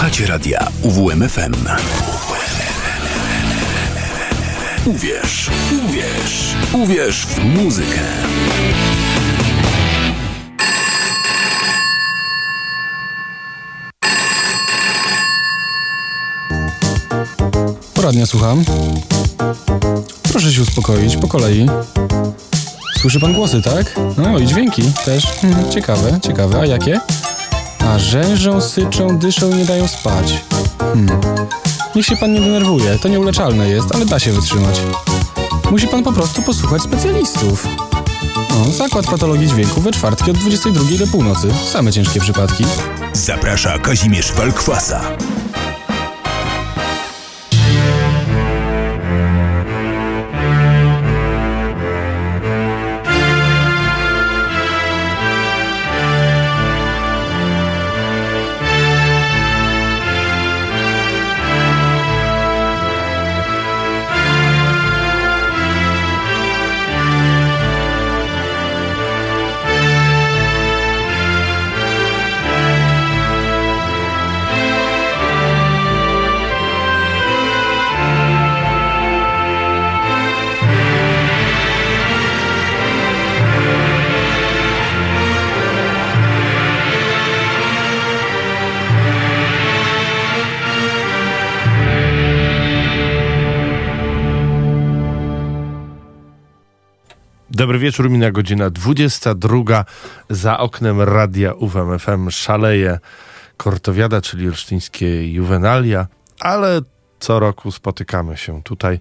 Słuchacie radia UWMFM. Uwierz, uwierz, uwierz w muzykę. Poradnia słucham. Proszę się uspokoić, po kolei. Słyszy pan głosy, tak? No i dźwięki też. Ciekawe, ciekawe. A jakie? A rzężą, syczą, dyszą i nie dają spać. Hmm. Niech się pan nie denerwuje, to nieuleczalne jest, ale da się wytrzymać. Musi pan po prostu posłuchać specjalistów. No, zakład patologii dźwięku we czwartki od 22 do północy. Same ciężkie przypadki. Zaprasza Kazimierz Walkwasa. Dobry wieczór, mina godzina 22. Za oknem radia UWMFM szaleje Kortowiada, czyli olsztyńskie juwenalia, ale co roku spotykamy się tutaj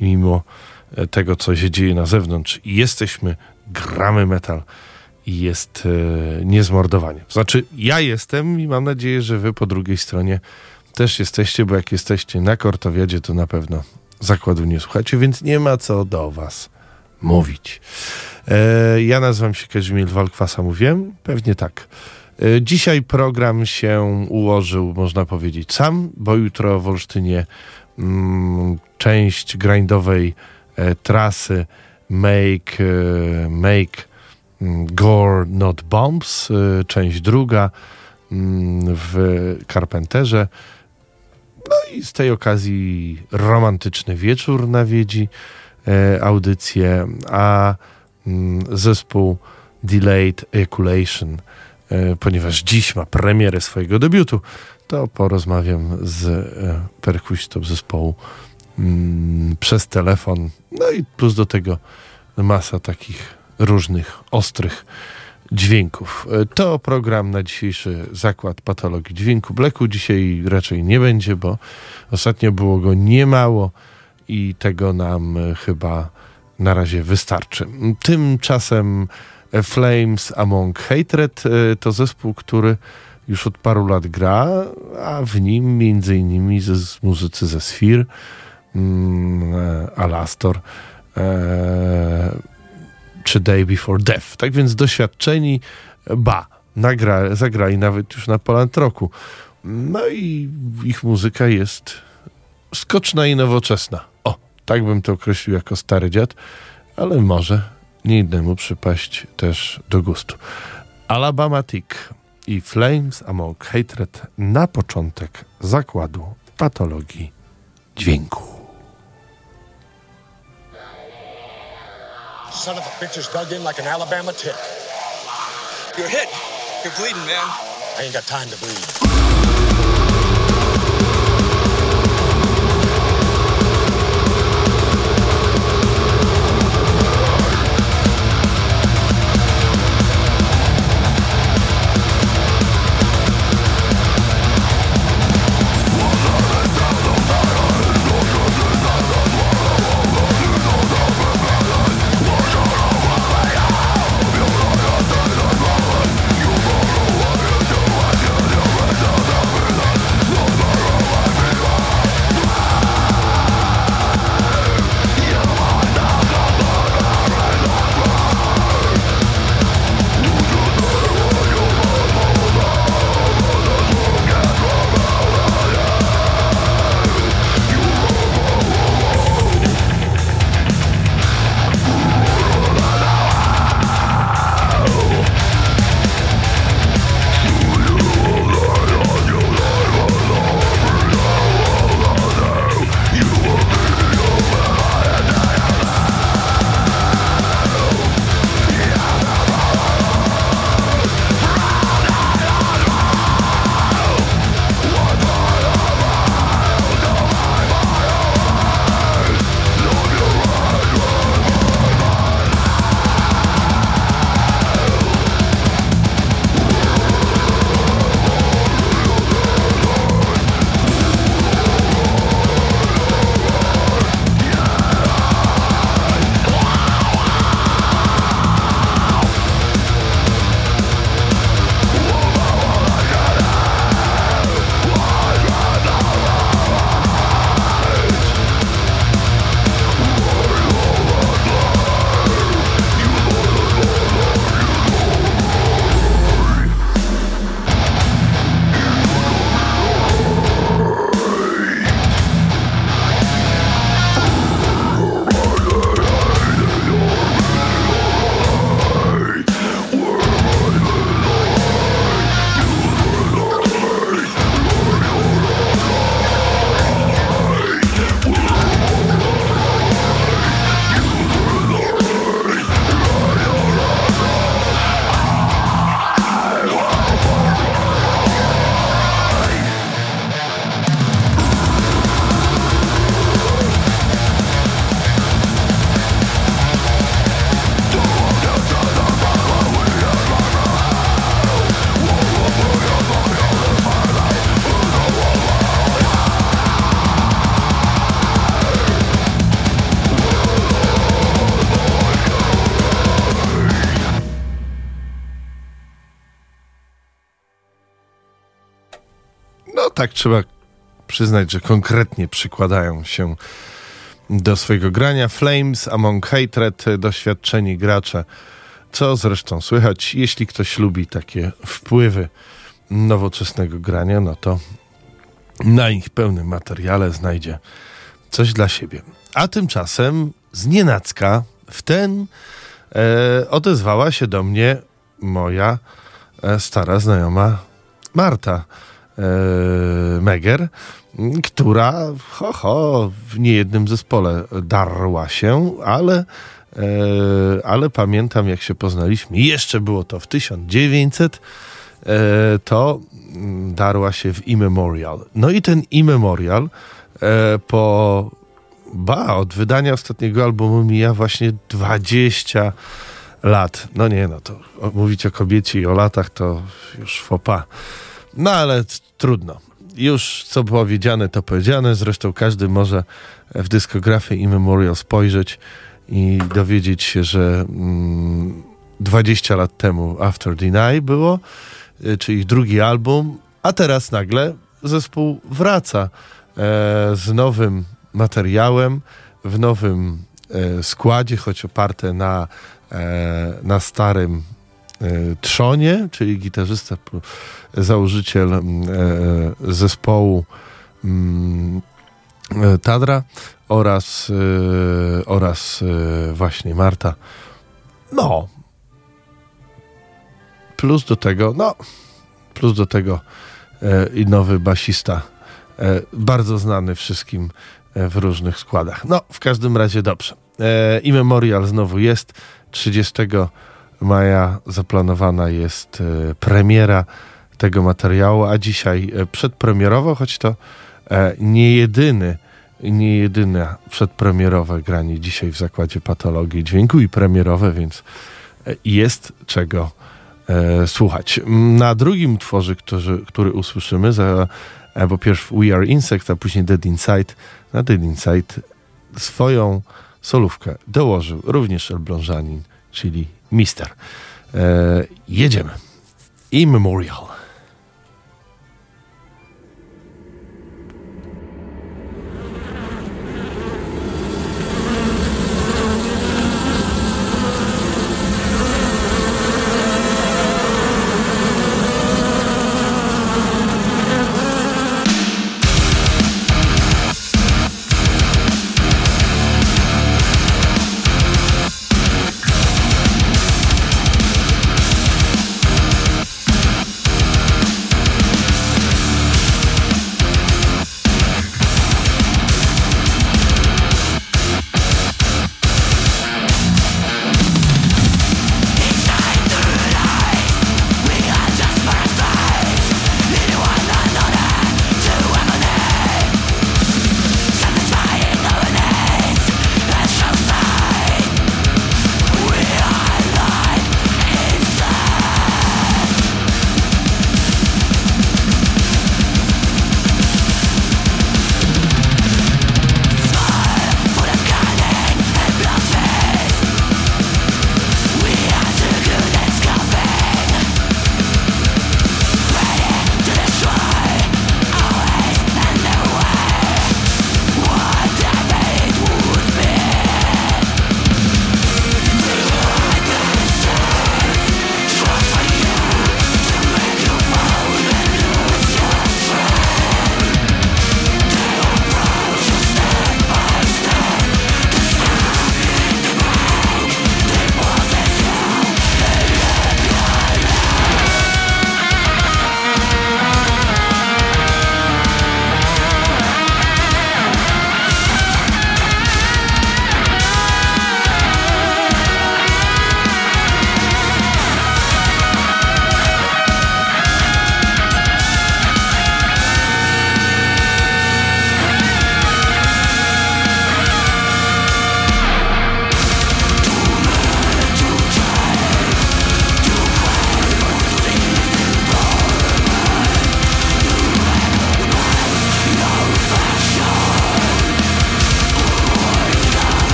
i mimo e, tego, co się dzieje na zewnątrz, jesteśmy, gramy metal i jest e, niezmordowanie. Znaczy, ja jestem i mam nadzieję, że wy po drugiej stronie też jesteście, bo jak jesteście na Kortowiadzie, to na pewno zakładu nie słuchacie, więc nie ma co do was mówić. E, ja nazywam się Kazimierz Walkwasa, mówiłem? Pewnie tak. E, dzisiaj program się ułożył, można powiedzieć, sam, bo jutro w Olsztynie mm, część grindowej e, trasy Make, e, make mm, Gore Not Bombs, e, część druga mm, w Carpenterze. No i z tej okazji romantyczny wieczór nawiedzi audycję, a mm, zespół Delayed Ejaculation, e, ponieważ dziś ma premierę swojego debiutu, to porozmawiam z e, perkusistą zespołu mm, przez telefon. No i plus do tego masa takich różnych ostrych dźwięków. E, To program na dzisiejszy zakład patologii dźwięku. Bleku dzisiaj raczej nie będzie, bo ostatnio było go niemało i tego nam e, chyba na razie wystarczy. Tymczasem e, Flames Among Hatred e, to zespół, który już od paru lat gra, a w nim między innymi z, z muzycy ze Sphere, mm, Alastor e, czy Day Before Death. Tak więc doświadczeni, ba, nagra, zagrali nawet już na Poland Roku. No i ich muzyka jest skoczna i nowoczesna. Tak bym to określił jako stary dziad, ale może nie innemu przypaść też do gustu. Alabama Tick i Flames Among Hatred na początek zakładu patologii dźwięku. Son of a bitch is dug in like an Alabama tick. You're hit. You're bleeding, man. I ain't got time to bleed. Tak trzeba przyznać, że konkretnie przykładają się do swojego grania. Flames, Among Hatred, doświadczeni gracze, co zresztą słychać. Jeśli ktoś lubi takie wpływy nowoczesnego grania, no to na ich pełnym materiale znajdzie coś dla siebie. A tymczasem z nienacka w ten e, odezwała się do mnie moja e, stara znajoma Marta Meger, która ho, ho, w niejednym zespole darła się, ale, e, ale pamiętam jak się poznaliśmy, jeszcze było to w 1900, e, to mm, darła się w Immemorial. No i ten Immemorial e, po ba, od wydania ostatniego albumu mija właśnie 20 lat. No nie, no to mówić o kobiecie i o latach to już fopa. No ale trudno. Już co powiedziane, to powiedziane. Zresztą każdy może w dyskografię Immemorial spojrzeć i dowiedzieć się, że mm, 20 lat temu After Deny było, y, czy ich drugi album, a teraz nagle zespół wraca e, z nowym materiałem, w nowym e, składzie, choć oparte na, e, na starym trzonie, czyli gitarzysta, założyciel e, zespołu e, Tadra oraz, e, oraz e, właśnie Marta. No. Plus do tego, no, plus do tego e, i nowy basista, e, bardzo znany wszystkim e, w różnych składach. No, w każdym razie dobrze. E, I Memorial znowu jest. 30 maja zaplanowana jest e, premiera tego materiału, a dzisiaj e, przedpremierowo, choć to e, nie jedyny, nie jedyne przedpremierowe granie dzisiaj w Zakładzie Patologii Dźwięku i premierowe, więc jest czego słuchać. Na drugim utworze, który, który usłyszymy, za, bo pierw We Are Insect, a później Dead Inside, na Dead Inside swoją solówkę dołożył również Elblążanin, czyli Mister. E, jedziemy. Immemorial.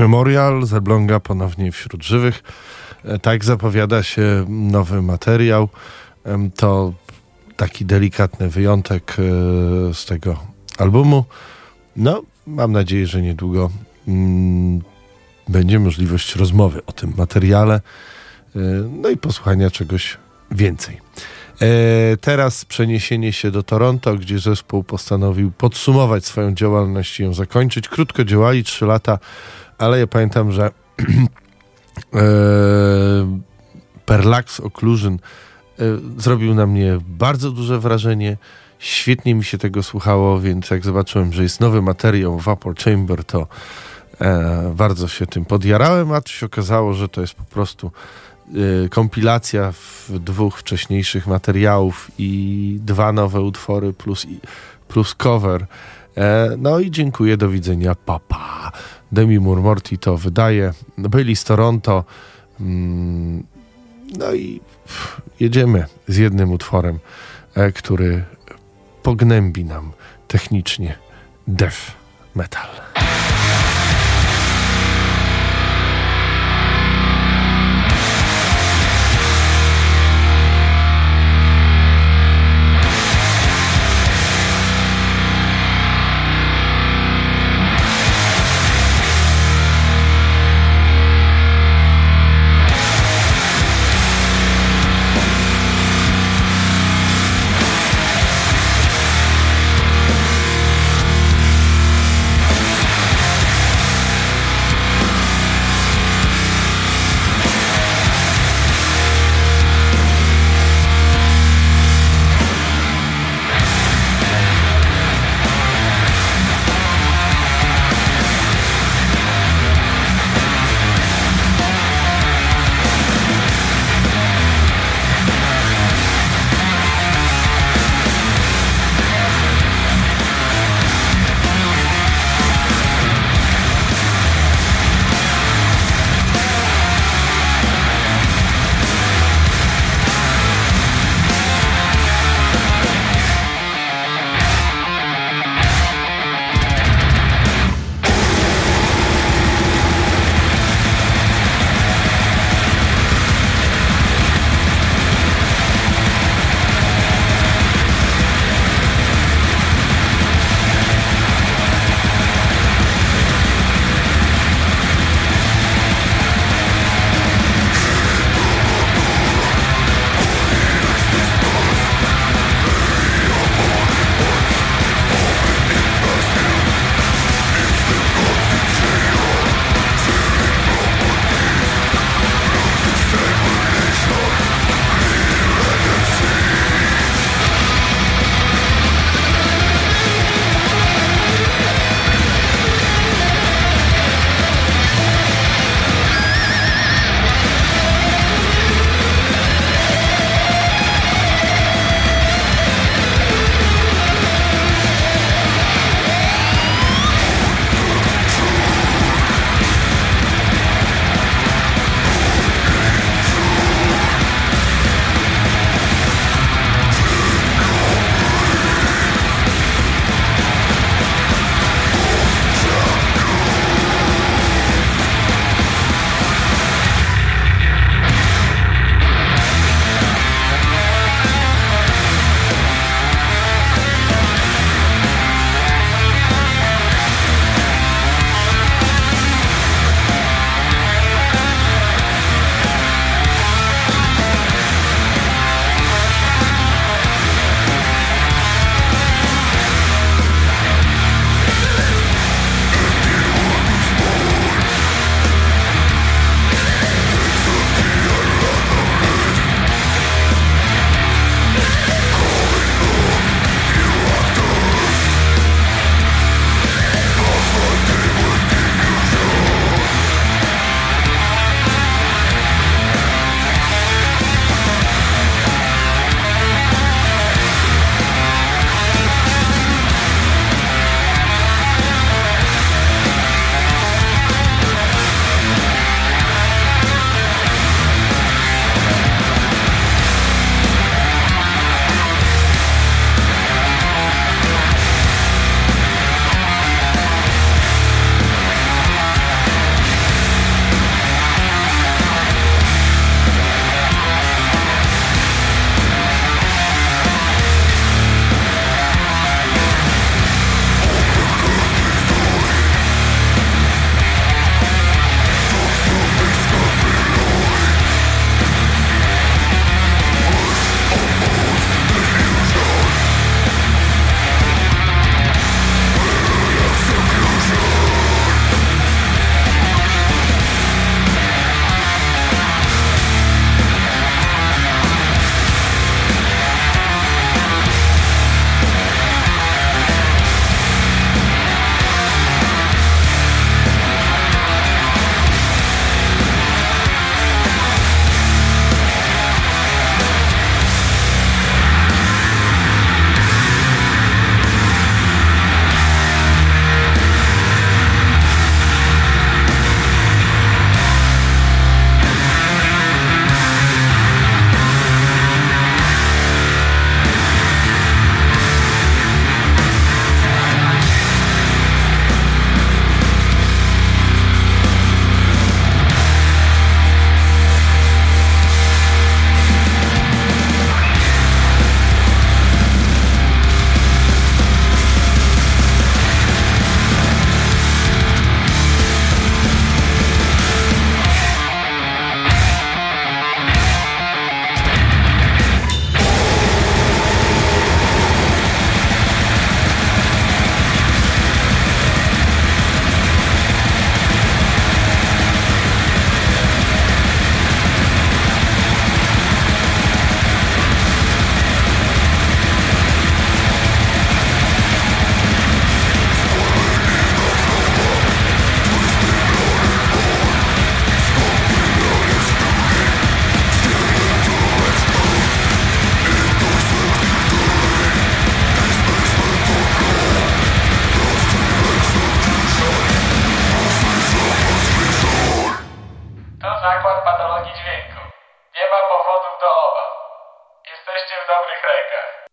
Memorial z Elbląga ponownie wśród żywych. E, Tak zapowiada się nowy materiał. To taki delikatny wyjątek e, z tego albumu. No, mam nadzieję, że niedługo mm, będzie możliwość rozmowy o tym materiale, e, no i posłuchania czegoś więcej. Teraz przeniesienie się do Toronto, gdzie zespół postanowił podsumować swoją działalność i ją zakończyć. Krótko działali, 3 lata, ale ja pamiętam, że e, Perlax Occlusion e, zrobił na mnie bardzo duże wrażenie. Świetnie mi się tego słuchało, więc jak zobaczyłem, że jest nowy materiał Vapor Chamber, to e, bardzo się tym podjarałem, a tu się okazało, że to jest po prostu e, kompilacja dwóch wcześniejszych materiałów i dwa nowe utwory plus, plus cover. E, no i dziękuję, do widzenia, papa. Demi Moore Morty to wydaje. Byli z Toronto. Mm, no i jedziemy z jednym utworem, e, który pognębi nam technicznie death metal. powodów do obaw. Jesteście w dobrych rękach.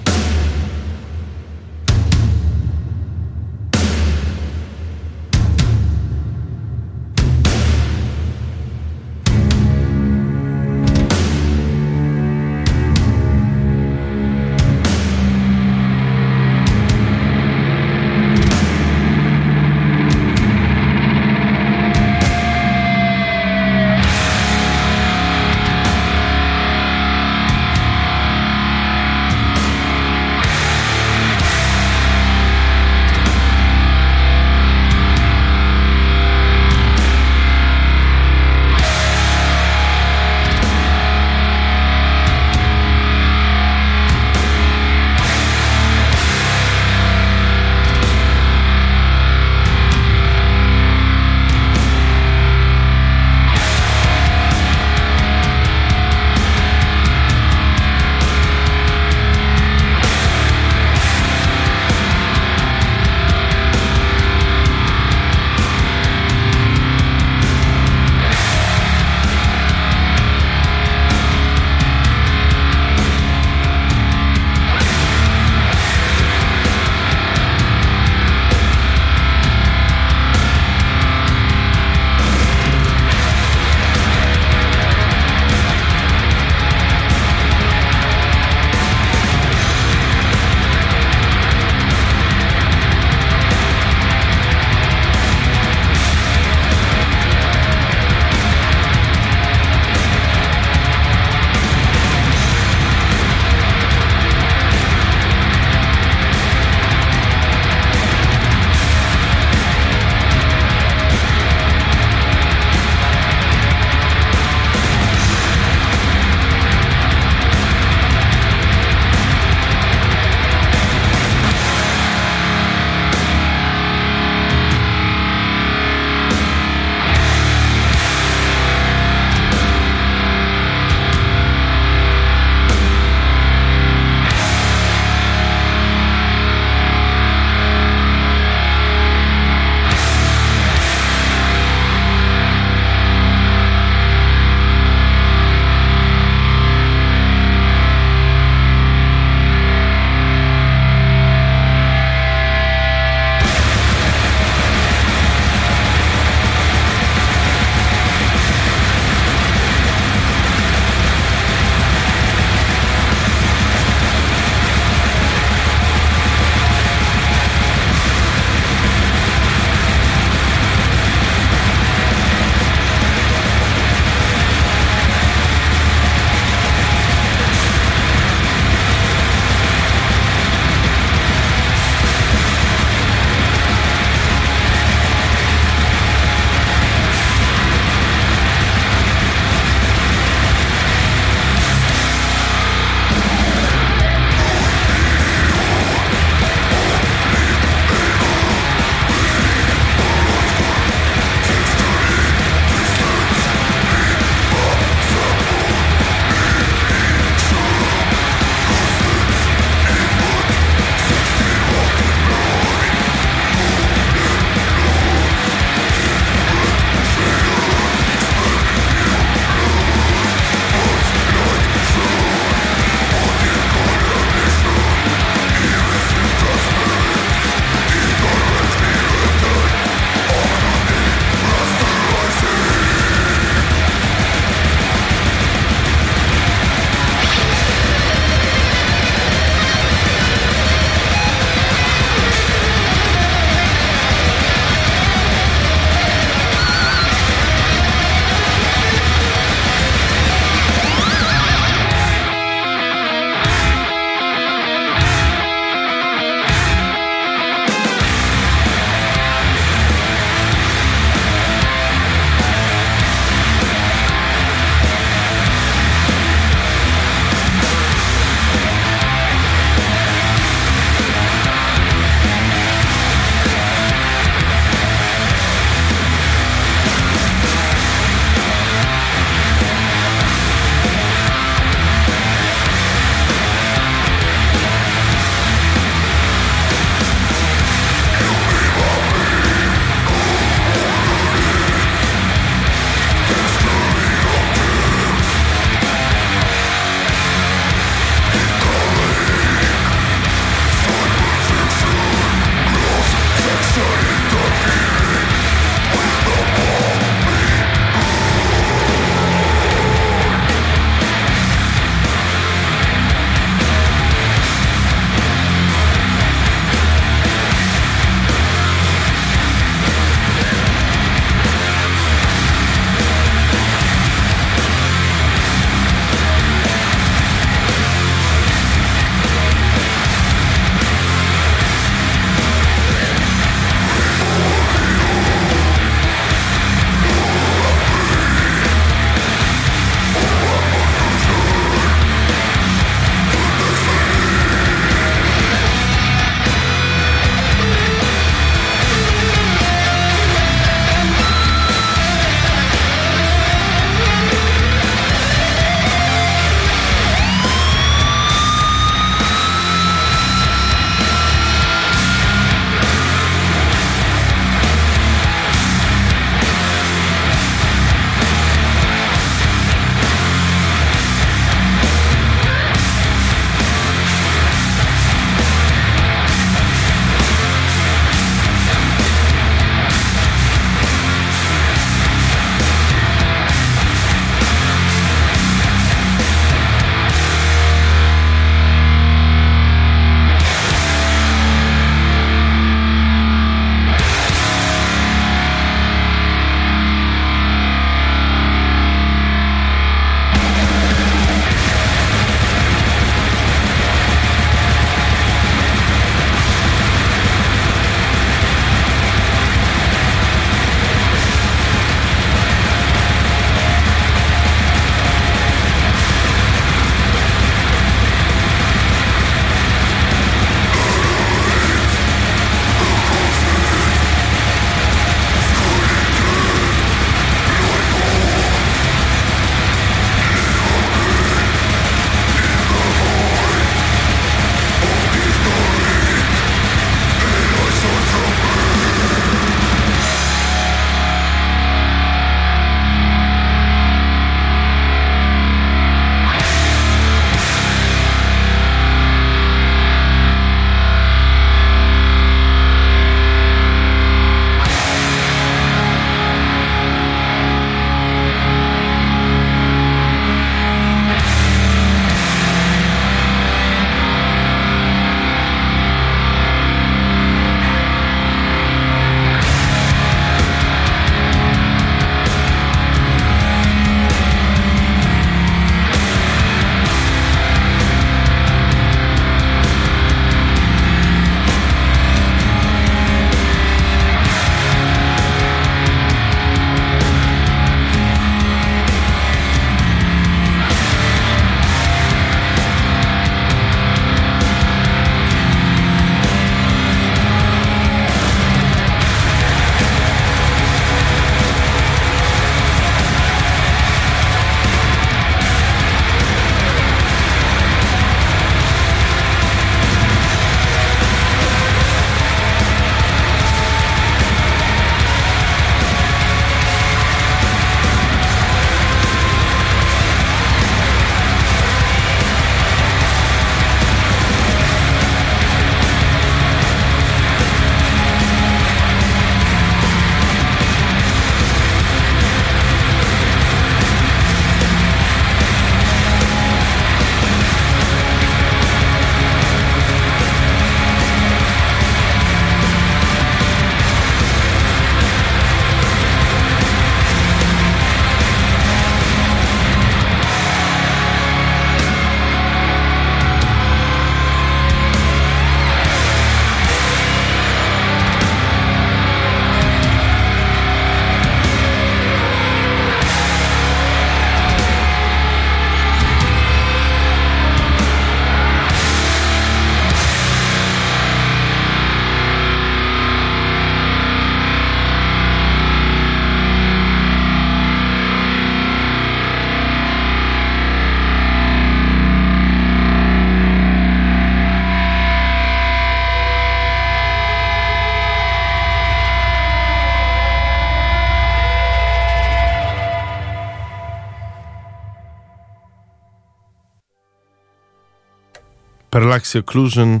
Perlaxio Occlusion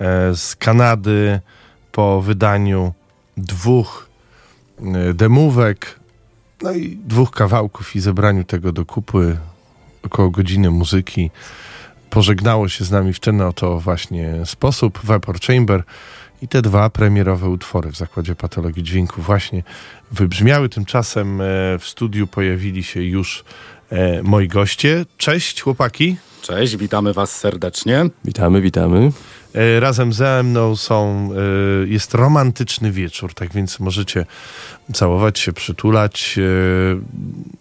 e, z Kanady po wydaniu dwóch e, demówek, no i dwóch kawałków i zebraniu tego do kupy około godziny muzyki. Pożegnało się z nami w ten oto właśnie sposób Vapor Chamber i te dwa premierowe utwory w Zakładzie Patologii Dźwięku właśnie wybrzmiały. Tymczasem e, w studiu pojawili się już e, moi goście. Cześć chłopaki. Cześć, witamy Was serdecznie. Witamy, witamy. E, Razem ze mną są, e, jest romantyczny wieczór, tak więc możecie całować się, przytulać, e,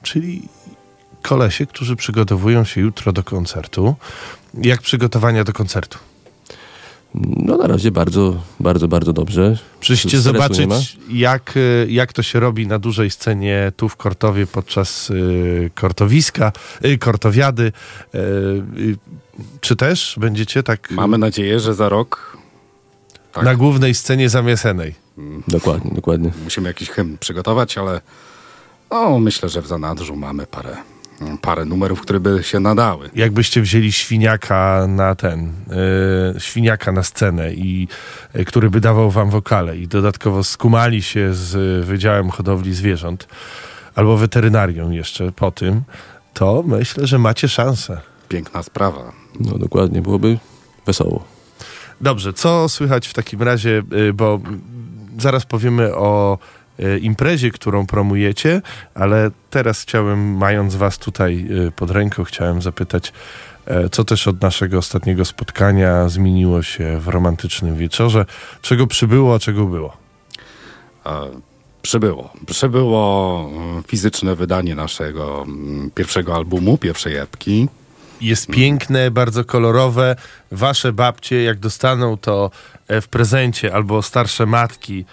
czyli kolesie, którzy przygotowują się jutro do koncertu. Jak przygotowania do koncertu? No na razie bardzo, bardzo, bardzo dobrze. Ma. zobaczyć, jak, e, jak to się robi na dużej scenie tu w Kortowie podczas y, kortowiska, y, kortowiady. Y, y, czy też będziecie tak Mamy nadzieję, że za rok tak. na głównej scenie zamiesenej? Dokładnie, dokładnie. musimy jakiś hymn przygotować, ale o, myślę, że w zanadrzu mamy parę, parę numerów, które by się nadały. Jakbyście wzięli świniaka na ten, y, świniaka na scenę i y, który by dawał wam wokale i dodatkowo skumali się z Wydziałem Hodowli Zwierząt albo weterynarią jeszcze po tym, to myślę, że macie szansę. Piękna sprawa. No dokładnie, byłoby wesoło. Dobrze, co słychać w takim razie, y, bo mm, zaraz powiemy o imprezie, którą promujecie, ale teraz chciałem, mając was tutaj y, pod ręką, chciałem zapytać, e, co też od naszego ostatniego spotkania zmieniło się w romantycznym wieczorze, czego przybyło, a czego było. E, Przybyło. Przybyło mm, fizyczne wydanie naszego mm, pierwszego albumu, pierwszej epki. Jest piękne, bardzo kolorowe. Wasze babcie, jak dostaną to e, w prezencie, albo starsze matki e,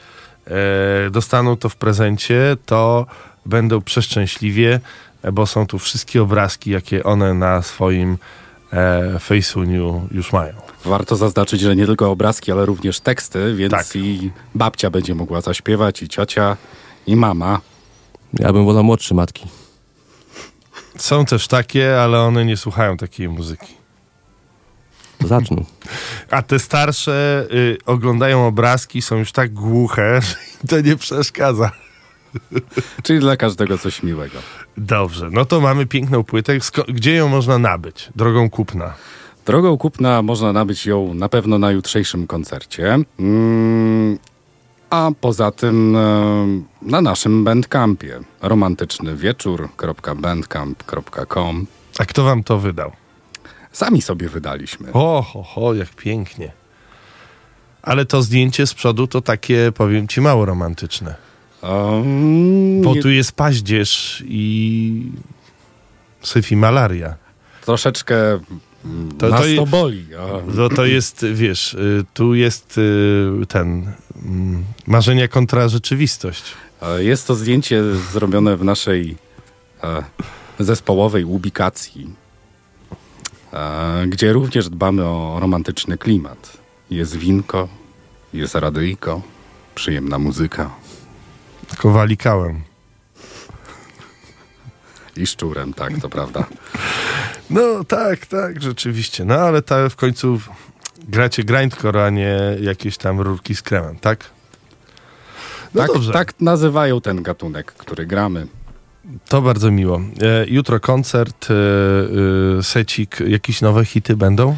dostaną to w prezencie, to będą przeszczęśliwie, e, bo są tu wszystkie obrazki, jakie one na swoim e, Facuniu już mają. Warto zaznaczyć, że nie tylko obrazki, ale również teksty, więc Tak. i babcia będzie mogła zaśpiewać, i ciocia, i mama. Ja bym wolał młodsze matki. Są też takie, ale one nie słuchają takiej muzyki. To zaczną. A te starsze y, oglądają obrazki, są już tak głuche, że im to nie przeszkadza. Czyli dla każdego coś miłego. Dobrze, no to mamy piękną płytę. Gdzie ją można nabyć? Drogą kupna. Drogą kupna można nabyć ją na pewno na jutrzejszym koncercie. Mm, a poza tym e, na naszym bandcampie romantycznywieczór.bandcamp.com A kto wam to wydał? Sami sobie wydaliśmy. O, ho, ho, jak pięknie. Ale to zdjęcie z przodu to takie, powiem ci, mało romantyczne. Um, Bo nie- tu jest paździerz i syf i malaria. troszeczkę To- to, to nas je- to boli. A, No to jest, wiesz, y, tu jest y, ten mm, marzenia kontra rzeczywistość. Jest to zdjęcie zrobione w naszej zespołowej ubikacji, gdzie również dbamy o romantyczny klimat. Jest winko, jest radyjko, przyjemna muzyka Tylko walikałem. i szczurem, tak, to prawda. No tak, tak, rzeczywiście. No ale ta, w końcu gracie grindcore, a nie jakieś tam rurki z kremem, tak? No tak, dobrze. tak nazywają ten gatunek, który gramy. To bardzo miło. E, jutro koncert, e, e, secik, jakieś nowe hity będą?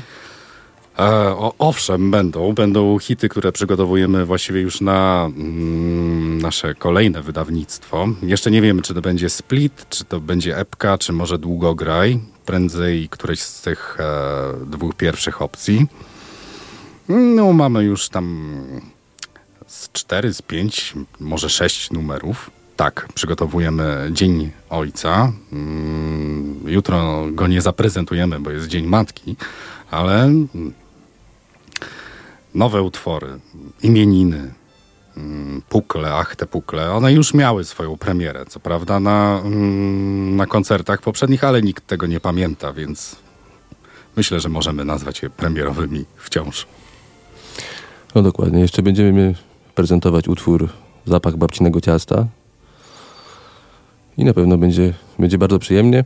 E, o, owszem, będą. Będą hity, które przygotowujemy właściwie już na mm, nasze kolejne wydawnictwo. Jeszcze nie wiemy, czy to będzie split, czy to będzie epka, czy może długograj. Prędzej któreś z tych e, dwóch pierwszych opcji. No, mamy już tam z cztery, z pięć, może sześć numerów. Tak, przygotowujemy Dzień Ojca. Mm, Jutro go nie zaprezentujemy, bo jest Dzień Matki, ale nowe utwory, imieniny, mm, pukle, ach te pukle, one już miały swoją premierę, co prawda na, mm, na koncertach poprzednich, ale nikt tego nie pamięta, więc myślę, że możemy nazwać je premierowymi wciąż. No dokładnie. Jeszcze będziemy prezentować utwór Zapach babcinego ciasta. I na pewno będzie, będzie bardzo przyjemnie.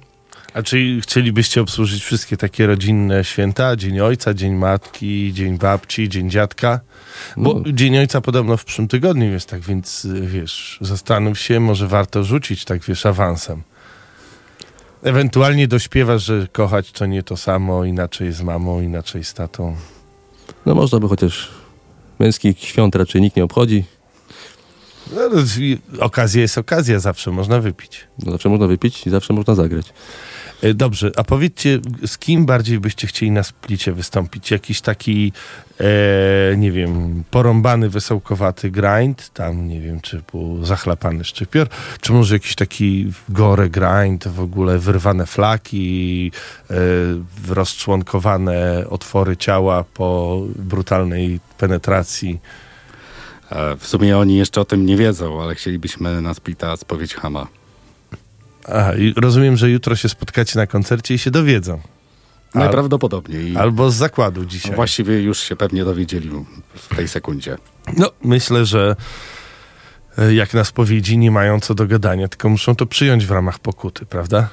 A czy chcielibyście obsłużyć wszystkie takie rodzinne święta? Dzień Ojca, Dzień Matki, Dzień Babci, Dzień Dziadka? Bo No. Dzień Ojca podobno w przyszłym tygodniu jest, tak więc wiesz, zastanów się, może warto rzucić, tak wiesz, awansem. Ewentualnie dośpiewasz, że kochać to nie to samo, inaczej z mamą, inaczej z tatą. No można by chociaż męskich świąt raczej nikt nie obchodzi. No, no, okazja jest okazja, zawsze można wypić. No, zawsze można wypić i zawsze można zagrać. E, Dobrze, a powiedzcie, z kim bardziej byście chcieli na splicie wystąpić? Jakiś taki, e, nie wiem, porąbany, wesołkowaty grind, tam nie wiem, czy był zachlapany szczypior, czy może jakiś taki gore grind, w ogóle wyrwane flaki, e, rozczłonkowane otwory ciała po brutalnej penetracji. E, W sumie oni jeszcze o tym nie wiedzą, ale chcielibyśmy na splita spowiedź Hama. Aha, rozumiem, że jutro się spotkacie na koncercie i się dowiedzą. Al- Najprawdopodobniej. Albo z zakładu dzisiaj. Właściwie już się pewnie dowiedzieli w tej sekundzie. No, myślę, że e, jak na spowiedzi nie mają co do gadania, tylko muszą to przyjąć w ramach pokuty, prawda?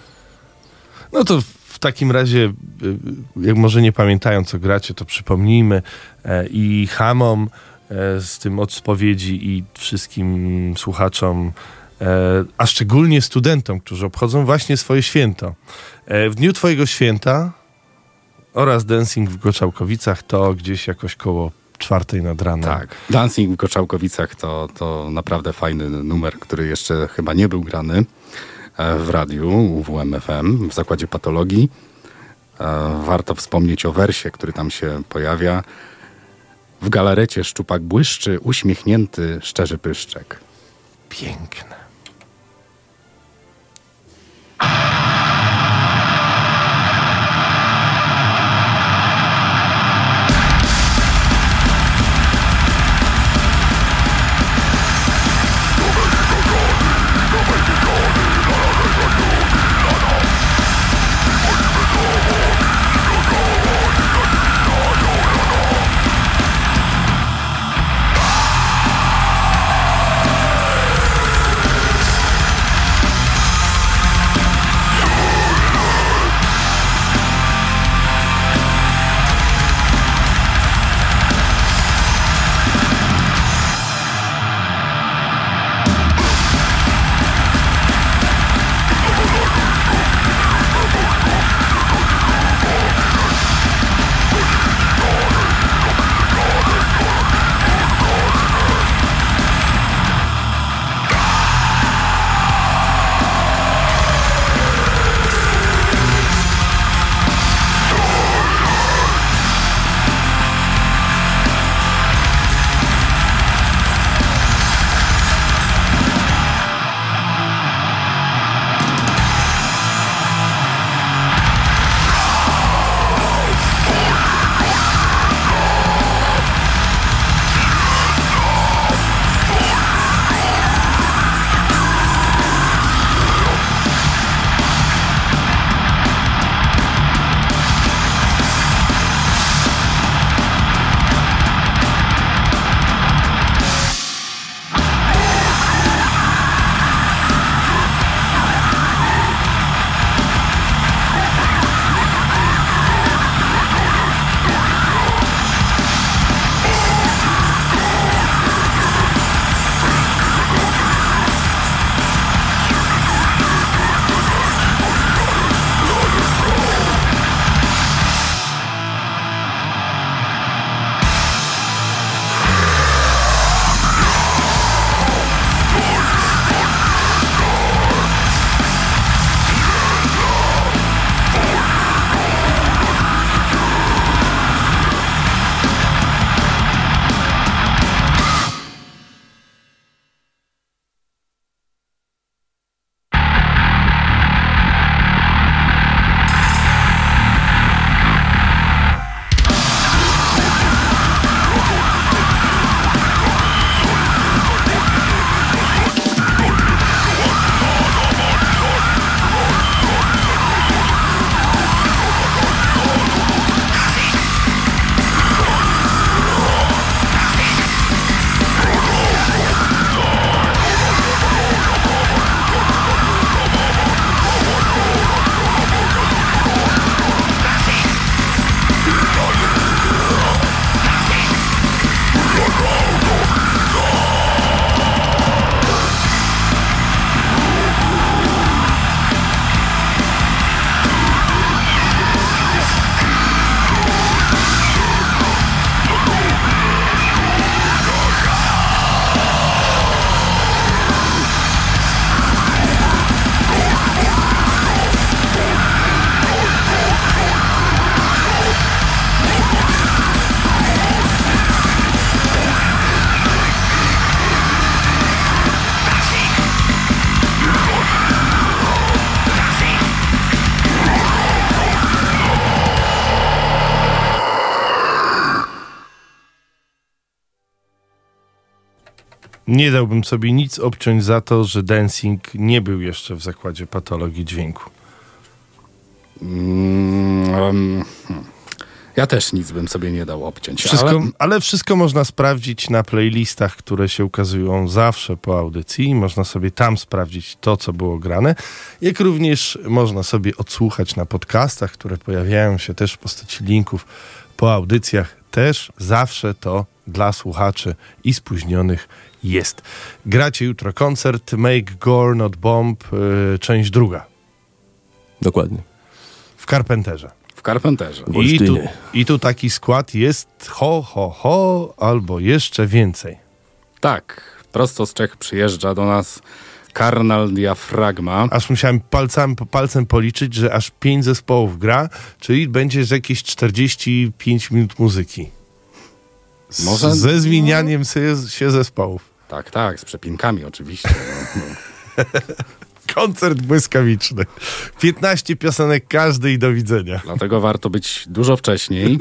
No to w takim razie, e, jak może nie pamiętają, co gracie, to przypomnijmy i hamom z tym od spowiedzi i wszystkim słuchaczom, e, a szczególnie studentom, którzy obchodzą właśnie swoje święto. E, W dniu twojego święta oraz dancing w Goczałkowicach to gdzieś jakoś koło czwartej nad ranem. Tak. Dancing w Goczałkowicach to, to naprawdę fajny numer, który jeszcze chyba nie był grany e, w radiu WMFM w zakładzie patologii. E, Warto wspomnieć o wersie, który tam się pojawia. W galarecie szczupak błyszczy, uśmiechnięty, szczerzy pyszczek. Piękne. Nie dałbym sobie nic obciąć za to, że dancing nie był jeszcze w zakładzie patologii dźwięku. Mm, hmm. ja też nic bym sobie nie dał obciąć. Wszystko, ale... ale... wszystko można sprawdzić na playlistach, które się ukazują zawsze po audycji. Można sobie tam sprawdzić to, co było grane. Jak również można sobie odsłuchać na podcastach, które pojawiają się też w postaci linków po audycjach. Też zawsze to dla słuchaczy i spóźnionych jest. Gracie jutro koncert Make Gore Not Bomb, yy, część druga Dokładnie. w Carpenterze. W Carpenterze. W I tu. I tu taki skład jest ho, ho, ho, albo jeszcze więcej. Tak, prosto z Czech przyjeżdża do nas Karnal Diafragma. Aż musiałem palcem, palcem policzyć, że aż pięć zespołów gra, czyli będzie jakieś 45 minut muzyki. Może- Ze zmienianiem się, zespołów. Tak, tak, z przepinkami oczywiście. No, no. Koncert błyskawiczny. 15 piosenek każdy i do widzenia. Dlatego warto być dużo wcześniej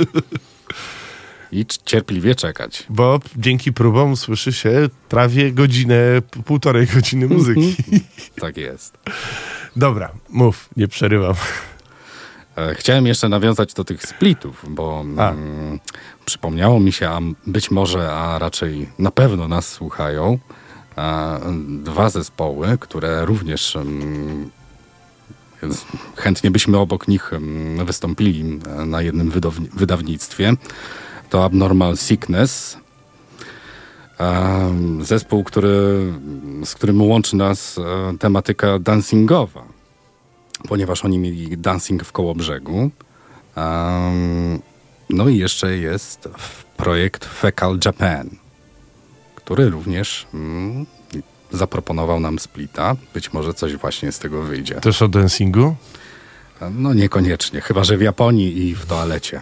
i cierpliwie czekać. Bo dzięki próbom słyszy się prawie godzinę, półtorej godziny muzyki. Tak jest. Dobra, mów, nie przerywam. E, Chciałem jeszcze nawiązać do tych splitów, bo mm, przypomniało mi się, a być może, a raczej na pewno nas słuchają, a, dwa zespoły, które również mm, chętnie byśmy obok nich mm, wystąpili na jednym wydawni- wydawnictwie. To Abnormal Sickness. Zespół, który, z którym łączy nas e, tematyka dancingowa ponieważ oni mieli dancing w Kołobrzegu. Um, no i jeszcze jest projekt Fecal Japan, który również mm, zaproponował nam splita. Być może coś właśnie z tego wyjdzie. Też o dancingu? No niekoniecznie, chyba że w Japonii i w toalecie.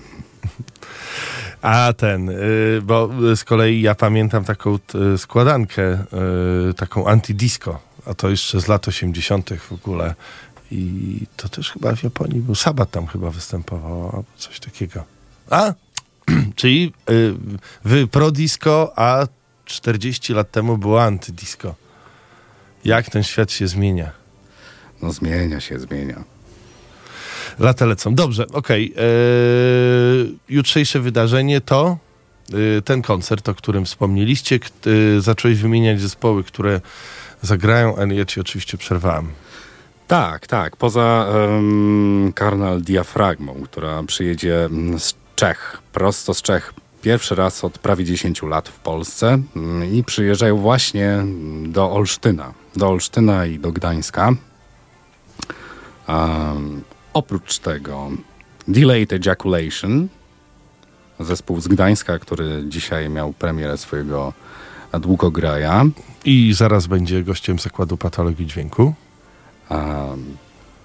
A ten, y, bo z kolei ja pamiętam taką składankę, y, taką antidisco, a to jeszcze z lat 80. w ogóle. I to też chyba w Japonii był Sabat tam chyba występował, albo coś takiego. A, czyli y, wy pro disco, a 40 lat temu było antydisco. Jak ten świat się zmienia? No zmienia się, zmienia. Lata lecą. Dobrze, okej. Eee, jutrzejsze wydarzenie to y, ten koncert, o którym wspomnieliście. K- y, zacząłeś wymieniać zespoły, które zagrają, ale ja ci oczywiście przerwałem. Tak, tak. Poza um, Karnal Diafragmą, która przyjedzie mm, z Czech, prosto z Czech, pierwszy raz od prawie 10 lat w Polsce mm, i przyjeżdżają właśnie mm, do Olsztyna. Do Olsztyna i do Gdańska. Um, oprócz tego Delayed Ejaculation, zespół z Gdańska, który dzisiaj miał premierę swojego długograja. I zaraz będzie gościem zakładu patologii dźwięku. A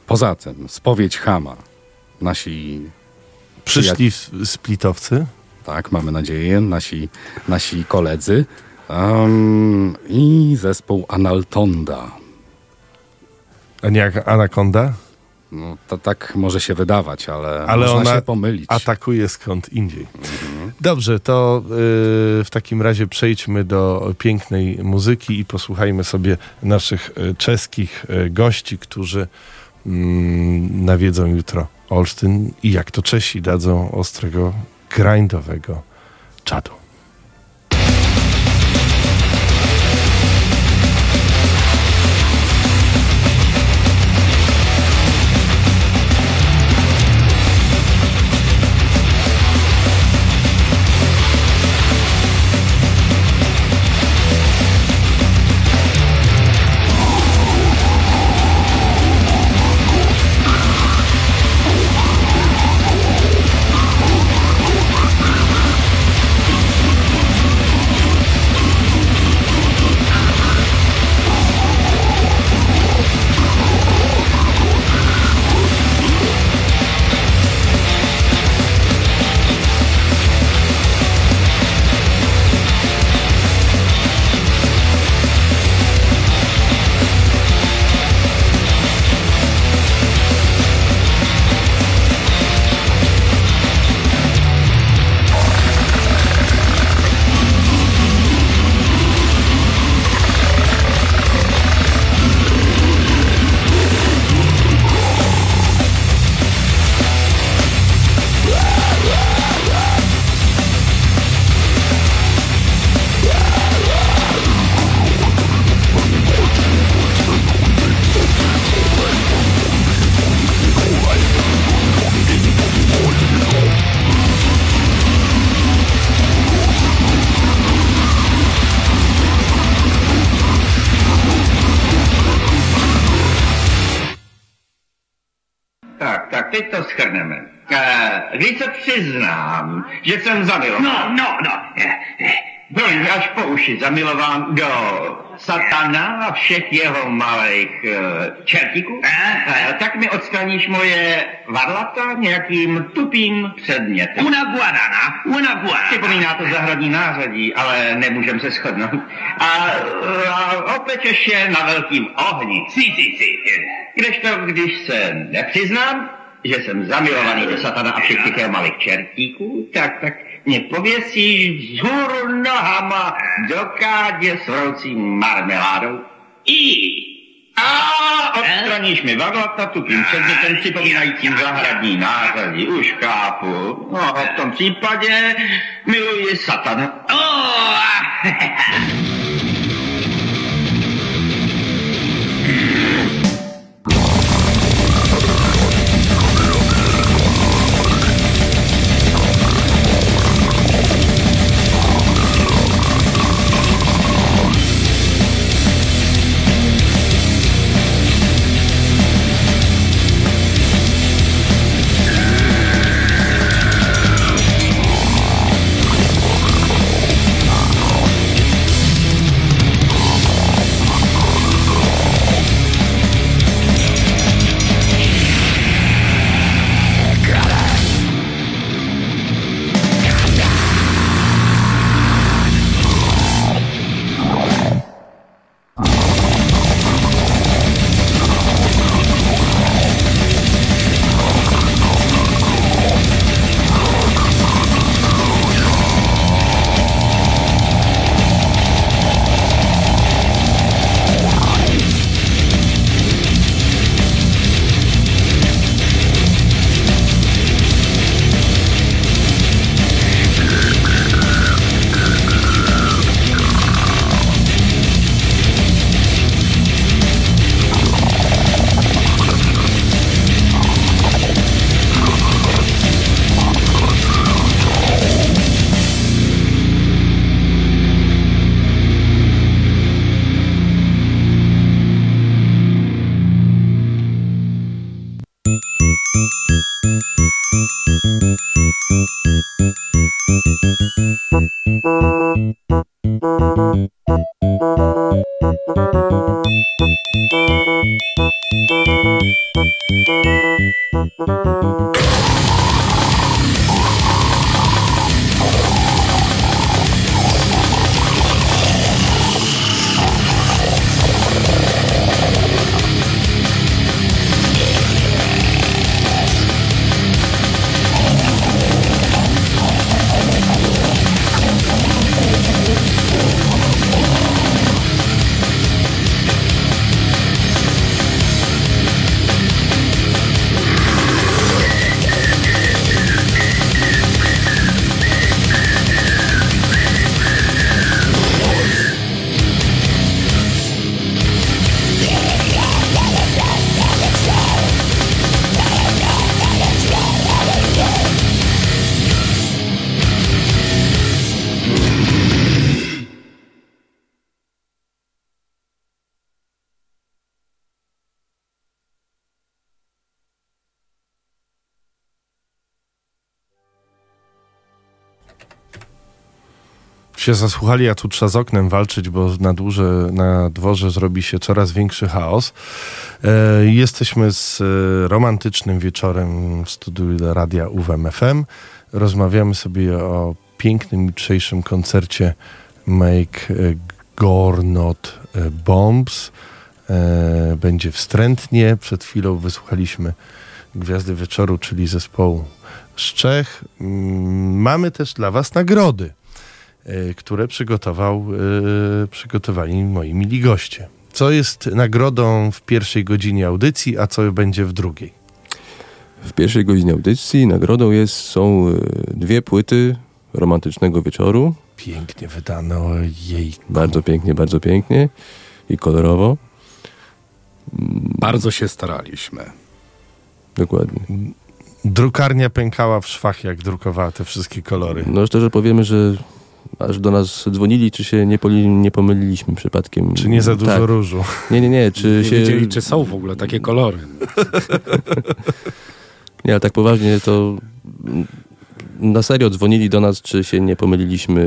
poza tym, spowiedź Hama. Nasi, Przyszli splitowcy. tak, mamy nadzieję, nasi, nasi koledzy. Um, I zespół Analtonda. A nie jak Anaconda, No, to tak może się wydawać, ale, ale można ona się pomylić. atakuje skąd indziej. Dobrze, to y, w takim razie przejdźmy do pięknej muzyki i posłuchajmy sobie naszych y, czeskich y, gości, którzy mm, nawiedzą jutro Olsztyn i jak to Czesi dadzą ostrego, grindowego czadu. Tak, tak, teď to schrneme. E, víc se přiznám, že jsem zamilován. No, no, no. Eh, eh, Byl až po uši zamilován do satana a všech jeho malých e, čertíků. E, tak mi odstraníš moje varlata nějakým tupým předmětem. Una guarana, una guarana. Připomíná to zahradní nářadí, ale nemůžem se shodnout. A, a opečeš je na velkým ohni. Sí, sí. eh, Kdežto, když se nepřiznám, že jsem zamilovaný do satana a všech těch jeho malých čertíků, tak, tak mě pověsíš vzhůru nohama do kádě s vroucím marmeládou. I. A odstraníš mi varlata tupým předmětem připomínajícím zahradní nářadí. Už chápu. No a v tom případě miluji satana. Oh, się zasłuchali, a tu trzeba z oknem walczyć, bo na, dłuże, na dworze zrobi się coraz większy chaos. E, jesteśmy z e, romantycznym wieczorem w studiu Radia UWMFM. Rozmawiamy sobie o pięknym jutrzejszym koncercie Make e, Gore Not e, Bombs. E, będzie wstrętnie. Przed chwilą wysłuchaliśmy Gwiazdy Wieczoru, czyli zespołu z Czech. Mm, Mamy też dla Was nagrody które przygotował, e, przygotowali moi mili goście. Co jest nagrodą w pierwszej godzinie audycji, a co będzie w drugiej? W pierwszej godzinie audycji nagrodą jest, są e, dwie płyty romantycznego wieczoru. Pięknie wydano jej. Bardzo pięknie, bardzo pięknie i kolorowo. Bardzo się staraliśmy. Dokładnie. Drukarnia pękała w szwach, jak drukowała te wszystkie kolory. No szczerze powiemy, że aż do nas dzwonili, czy się nie, poli, nie pomyliliśmy przypadkiem. Czy nie za dużo tak. różu? Nie, nie, nie. Czy Nie się... wiedzieli, czy są w ogóle takie kolory. Nie, ale tak poważnie to na serio dzwonili do nas, czy się nie pomyliliśmy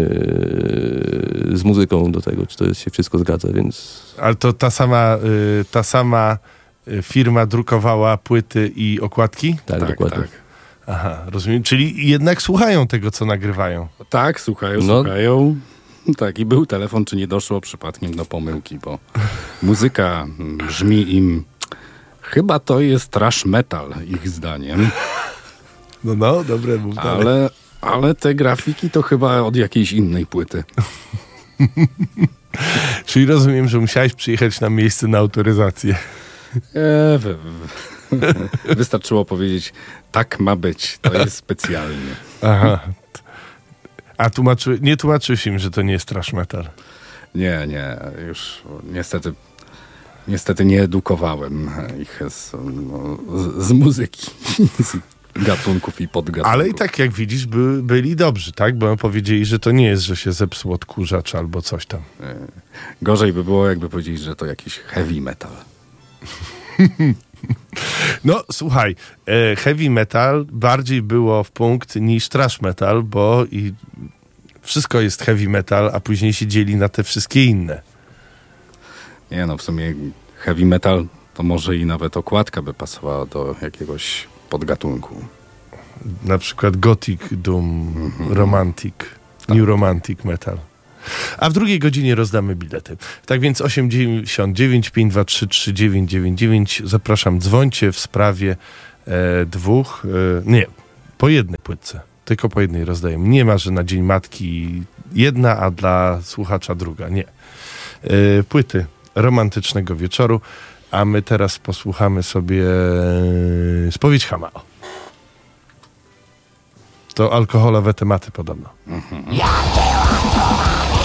e, z muzyką do tego, czy to jest, się wszystko zgadza, więc Ale to ta sama, y, ta sama y, firma drukowała płyty i okładki? tak, Tak, dokładnie. tak. Aha, rozumiem. Czyli jednak słuchają tego, co nagrywają. Tak, słuchają, No. słuchają. Tak, i był telefon, czy nie doszło przypadkiem do pomyłki, bo muzyka brzmi im. Chyba to jest trash metal, ich zdaniem, No, no, dobre, mów dalej. ale, ale te grafiki to chyba od jakiejś innej płyty. Czyli rozumiem, że musiałeś przyjechać na miejsce na autoryzację. E, wy, wy. Wystarczyło powiedzieć, tak ma być, to jest specjalnie. Aha. A tłumaczy, nie tłumaczyłeś im, że to nie jest trash metal. Nie, nie, już niestety, niestety nie edukowałem ich z, no, z, z muzyki, z gatunków i podgatunków. Ale i tak, jak widzisz, by, byli dobrzy, tak? Bo powiedzieli, że to nie jest, że się zepsuł odkurzacz albo coś tam. Gorzej by było, jakby powiedzieć, że to jakiś heavy metal. No, słuchaj, e, heavy metal bardziej było w punkt niż trash metal, bo i wszystko jest heavy metal, a później się dzieli na te wszystkie inne. Nie no, w sumie heavy metal to może i nawet okładka by pasowała do jakiegoś podgatunku. Na przykład gothic, doom, romantic, new romantic metal. A w drugiej godzinie rozdamy bilety. Tak więc 899 523 3999 zapraszam, dzwońcie w sprawie e, dwóch, e, nie, po jednej płytce. Tylko po jednej rozdajemy. Nie ma, że na Dzień Matki jedna, a dla słuchacza druga. Nie. E, płyty romantycznego wieczoru, a my teraz posłuchamy sobie e, spowiedź Hamao. To alkoholowe tematy podobno. Thank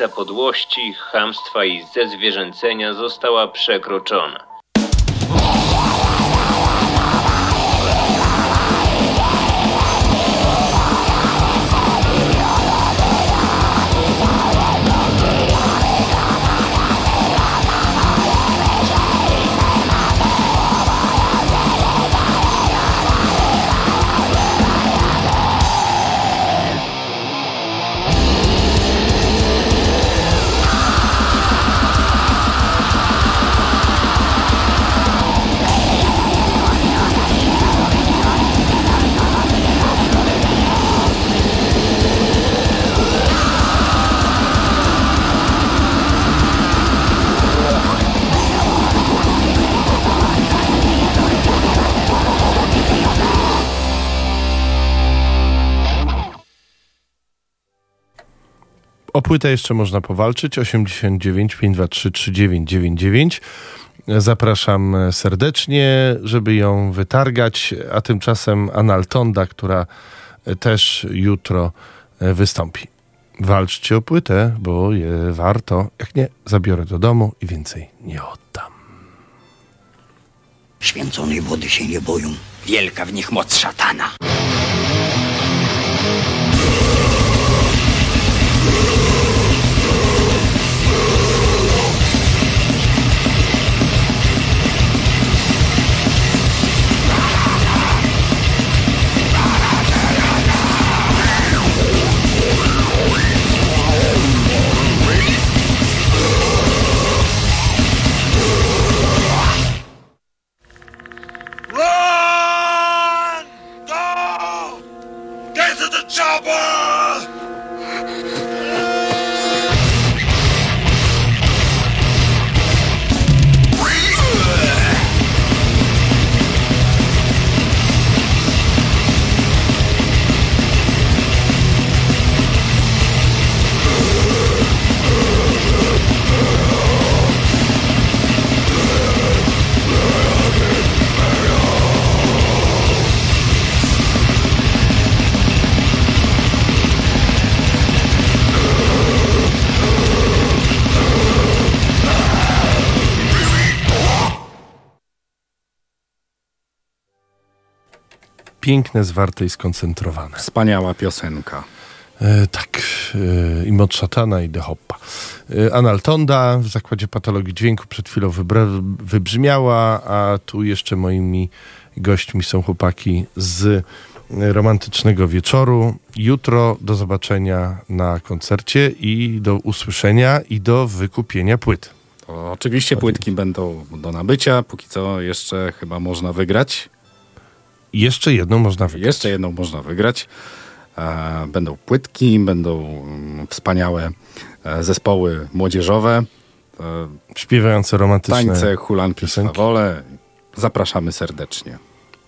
granica podłości, chamstwa i zezwierzęcenia została przekroczona. Płytę jeszcze można powalczyć. 89 523 3999. Zapraszam serdecznie, żeby ją wytargać, a tymczasem Analtonda, która też jutro wystąpi. Walczcie o płytę, bo je warto. Jak nie, zabiorę do domu i więcej nie oddam. Święconej wody się nie boją. Wielka w nich moc szatana. Piękne, zwarte i skoncentrowane. Wspaniała piosenka. E, tak, e, i Mod Szatana i The Hoppa. E, Analtonda w Zakładzie Patologii Dźwięku przed chwilą wybra- wybrzmiała, a tu jeszcze moimi gośćmi są chłopaki z romantycznego wieczoru. Jutro do zobaczenia na koncercie i do usłyszenia i do wykupienia płyt. To oczywiście płytki będą do nabycia. Póki co jeszcze chyba można wygrać. Jeszcze jedną można wygrać. Jeszcze jedną można wygrać. E, Będą płytki, będą mm, wspaniałe e, zespoły młodzieżowe, e, Śpiewające romantyczne tańce, hulanki, swawole. Zapraszamy serdecznie.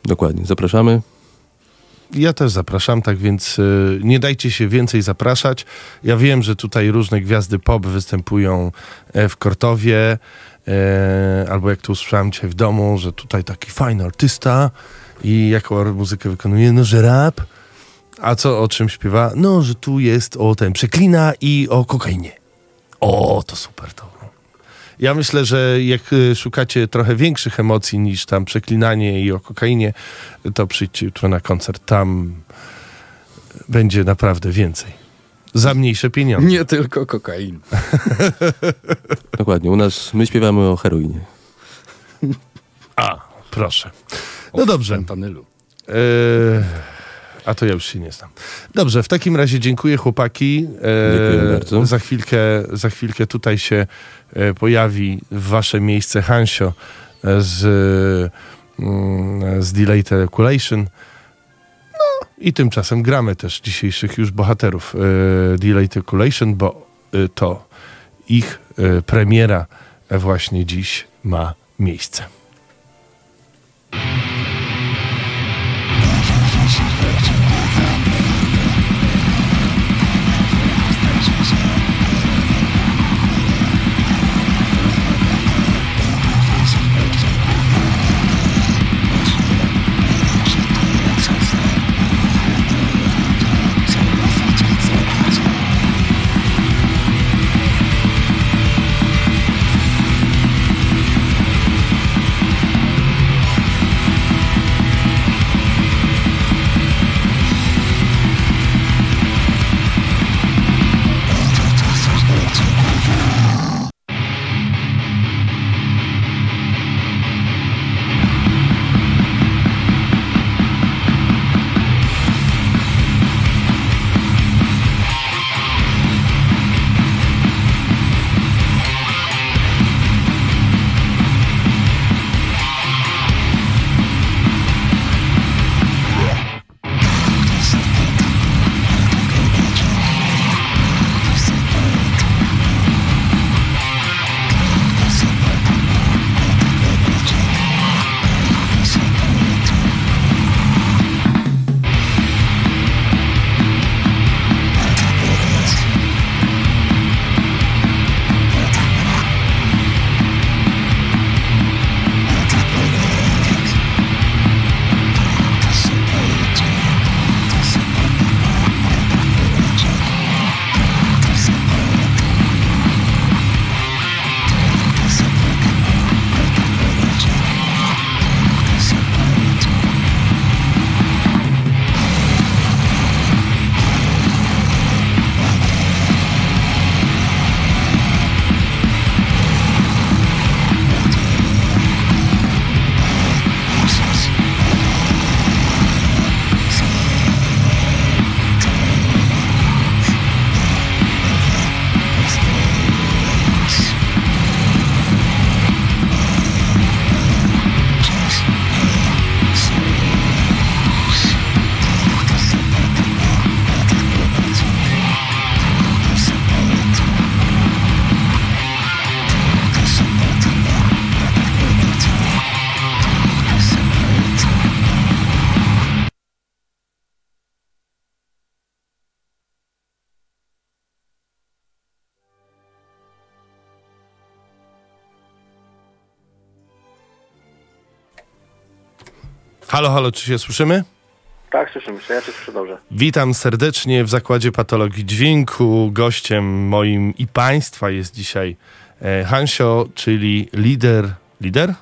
Dokładnie, zapraszamy. Ja też zapraszam, tak więc nie dajcie się więcej zapraszać. Ja wiem, że tutaj różne gwiazdy pop występują w Kortowie, albo jak tu usłyszałem dzisiaj w domu, że tutaj taki fajny artysta i jaką muzykę wykonuje, no że rap. A co o czym śpiewa? No, że tu jest o ten przeklina i o kokainie. O, to super to. Ja myślę, że jak y, szukacie trochę większych emocji niż tam przeklinanie i o kokainie, to przyjdźcie jutro na koncert. Tam będzie naprawdę więcej. Za mniejsze pieniądze. Nie tylko kokain. Dokładnie, u nas my śpiewamy o heroinie. A, proszę. No dobrze. Fentanylu. E, a to ja już się nie znam. Dobrze, w takim razie dziękuję chłopaki. E, Dziękuję bardzo. Za chwilkę, za chwilkę tutaj się e, pojawi w wasze miejsce Hansio z, mm, z Delayed Calculation. No i tymczasem gramy też dzisiejszych już bohaterów Delayed Calculation, bo to ich premiera właśnie dziś ma miejsce. Halo, halo, czy się słyszymy? Tak, słyszymy się, ja cię słyszę dobrze. Witam serdecznie w Zakładzie Patologii Dźwięku. Gościem moim i państwa jest dzisiaj e, Hansio, czyli lider. Lider?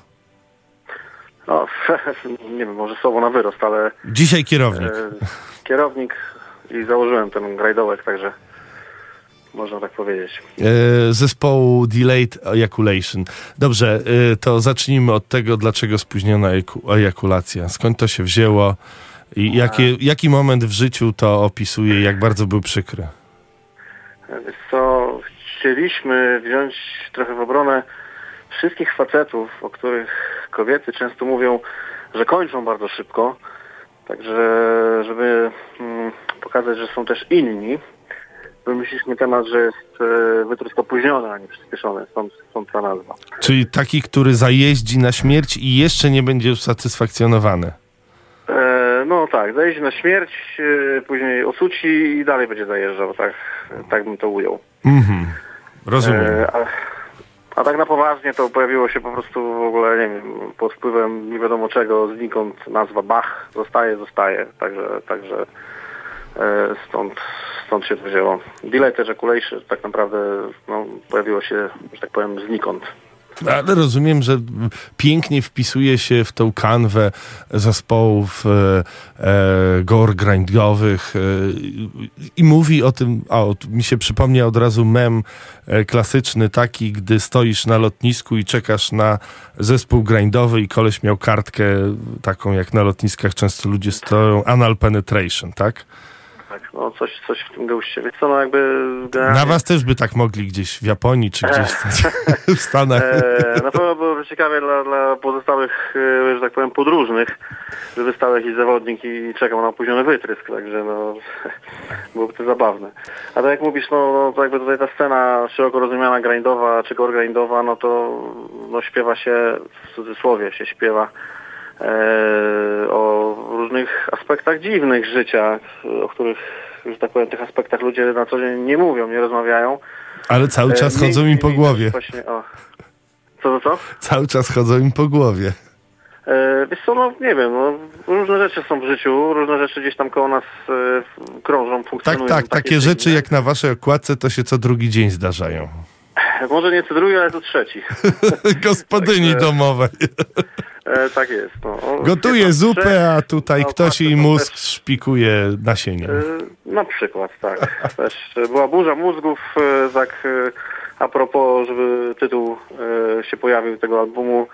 No, nie wiem, może słowo na wyrost, ale Dzisiaj kierownik. e, kierownik i założyłem ten grajdołek, także można tak powiedzieć. E, zespołu Delayed Ejaculation. Dobrze, e, to zacznijmy od tego, dlaczego spóźniona ejaku- ejakulacja. Skąd to się wzięło i jakie, jaki moment w życiu to opisuje, jak bardzo był przykry? Wiesz co, chcieliśmy wziąć trochę w obronę wszystkich facetów, o których kobiety często mówią, że kończą bardzo szybko. Także, żeby mm, pokazać, że są też inni, wymyśliliśmy temat, że jest e, wytrust opóźniony, a nie przyspieszony. Stąd, stąd ta nazwa. Czyli taki, który zajeździ na śmierć i jeszcze nie będzie usatysfakcjonowany. E, no tak, zajeździ na śmierć, e, później osuci i dalej będzie zajeżdżał. Tak, tak bym to ujął. Mhm. Rozumiem. E, a, a tak na poważnie to pojawiło się po prostu w ogóle, nie wiem, pod wpływem nie wiadomo czego, znikąd nazwa Bach zostaje, zostaje. Także, także stąd, stąd się to wzięło. Delayed Ejaculation tak naprawdę no, pojawiło się, że tak powiem, znikąd. Ale rozumiem, że pięknie wpisuje się w tą kanwę zespołów e, e, gore grindowych e, i mówi o tym, tu mi się przypomniał od razu mem e, klasyczny taki, gdy stoisz na lotnisku i czekasz na zespół grindowy i koleś miał kartkę taką jak na lotniskach często ludzie stoją, anal penetration, tak? No coś, coś w tym guście. Więc no jakby... generalnie- Na was też by tak mogli gdzieś w Japonii czy gdzieś w Stanach. E, na pewno byłoby ciekawie dla, dla pozostałych, e, że tak powiem, podróżnych, żeby stał jakiś zawodnik i czekał na opóźniony wytrysk, także no, byłoby to zabawne. A tak jak mówisz, no, no to jakby tutaj ta scena szeroko rozumiana grindowa, czy gore grindowa, no to no, śpiewa się, w cudzysłowie się śpiewa e, o różnych aspektach dziwnych życia, o których, że tak powiem, tych aspektach ludzie na co dzień nie mówią, nie rozmawiają. Ale cały E, czas chodzą im po głowie. Właśnie, o. Co, co, co? Cały czas chodzą im po głowie. E, wiesz co, no nie wiem, no, różne rzeczy są w życiu, różne rzeczy gdzieś tam koło nas e, krążą, Tak, funkcjonują. tak, takie czy rzeczy inne. jak na waszej okładce to się co drugi dzień zdarzają. Może nie co drugi, ale co trzeci. Gospodyni Także- domowej. E, tak jest. No. Gotuje tam zupę, a tutaj no, ktoś tak, jej to mózg też- szpikuje nasieniem. E, na przykład, tak. Też e, była burza mózgów, e, tak e, a propos, żeby tytuł e, się pojawił tego albumu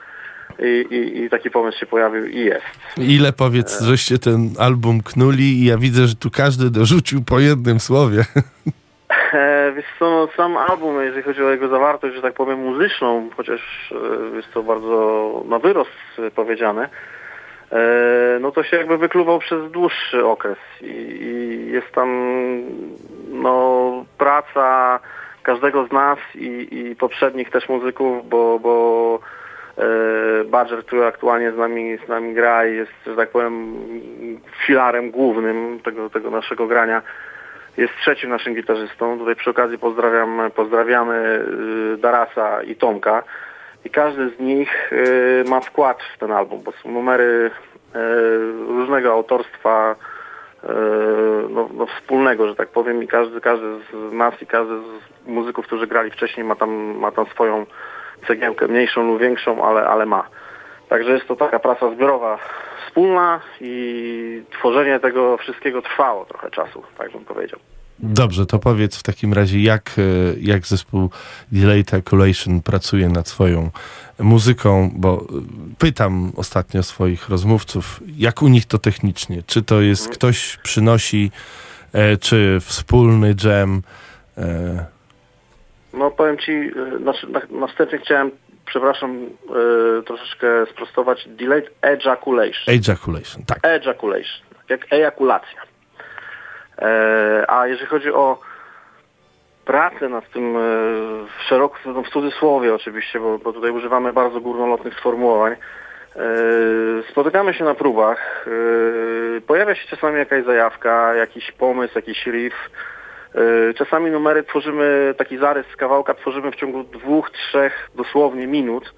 i, i, i taki pomysł się pojawił i jest. Ile powiedz, żeście ten album knuli i ja widzę, że tu każdy dorzucił po jednym słowie. E, Wiesz co, no, sam album, jeżeli chodzi o jego zawartość, że tak powiem muzyczną, chociaż e, jest to bardzo na wyrost powiedziane, e, no to się jakby wykluwał przez dłuższy okres i, i jest tam no, praca każdego z nas i, i poprzednich też muzyków, bo, bo Badger, który aktualnie z nami, z nami gra i jest, że tak powiem, filarem głównym tego, tego naszego grania, jest trzecim naszym gitarzystą. Tutaj przy okazji pozdrawiam, pozdrawiamy y, Darasa i Tomka. I każdy z nich y, ma wkład w ten album, bo są numery y, różnego autorstwa, no, no wspólnego, że tak powiem. I każdy, każdy z nas i każdy z muzyków, którzy grali wcześniej ma tam, ma tam swoją cegiełkę, mniejszą lub większą, ale, ale ma. Także jest to taka praca zbiorowa, wspólna i tworzenie tego wszystkiego trwało trochę czasu, tak bym powiedział. Dobrze, to powiedz w takim razie, jak, e, jak zespół Delayed Ejaculation pracuje nad swoją muzyką, bo e, pytam ostatnio swoich rozmówców, jak u nich to technicznie? Czy to jest ktoś przynosi, e, czy wspólny jam? E, No powiem Ci, znaczy, na, na wstępie chciałem, przepraszam, y, troszeczkę sprostować, delayed ejaculation. ejaculation, tak. Ejaculation, tak jak ejakulacja. E, a jeżeli chodzi o pracę nad tym e, w szeroko, no, w cudzysłowie oczywiście, bo, bo tutaj używamy bardzo górnolotnych sformułowań, e, spotykamy się na próbach, e, pojawia się czasami jakaś zajawka, jakiś pomysł, jakiś riff, E, Czasami numery tworzymy, taki zarys z kawałka tworzymy w ciągu dwóch, trzech dosłownie minut.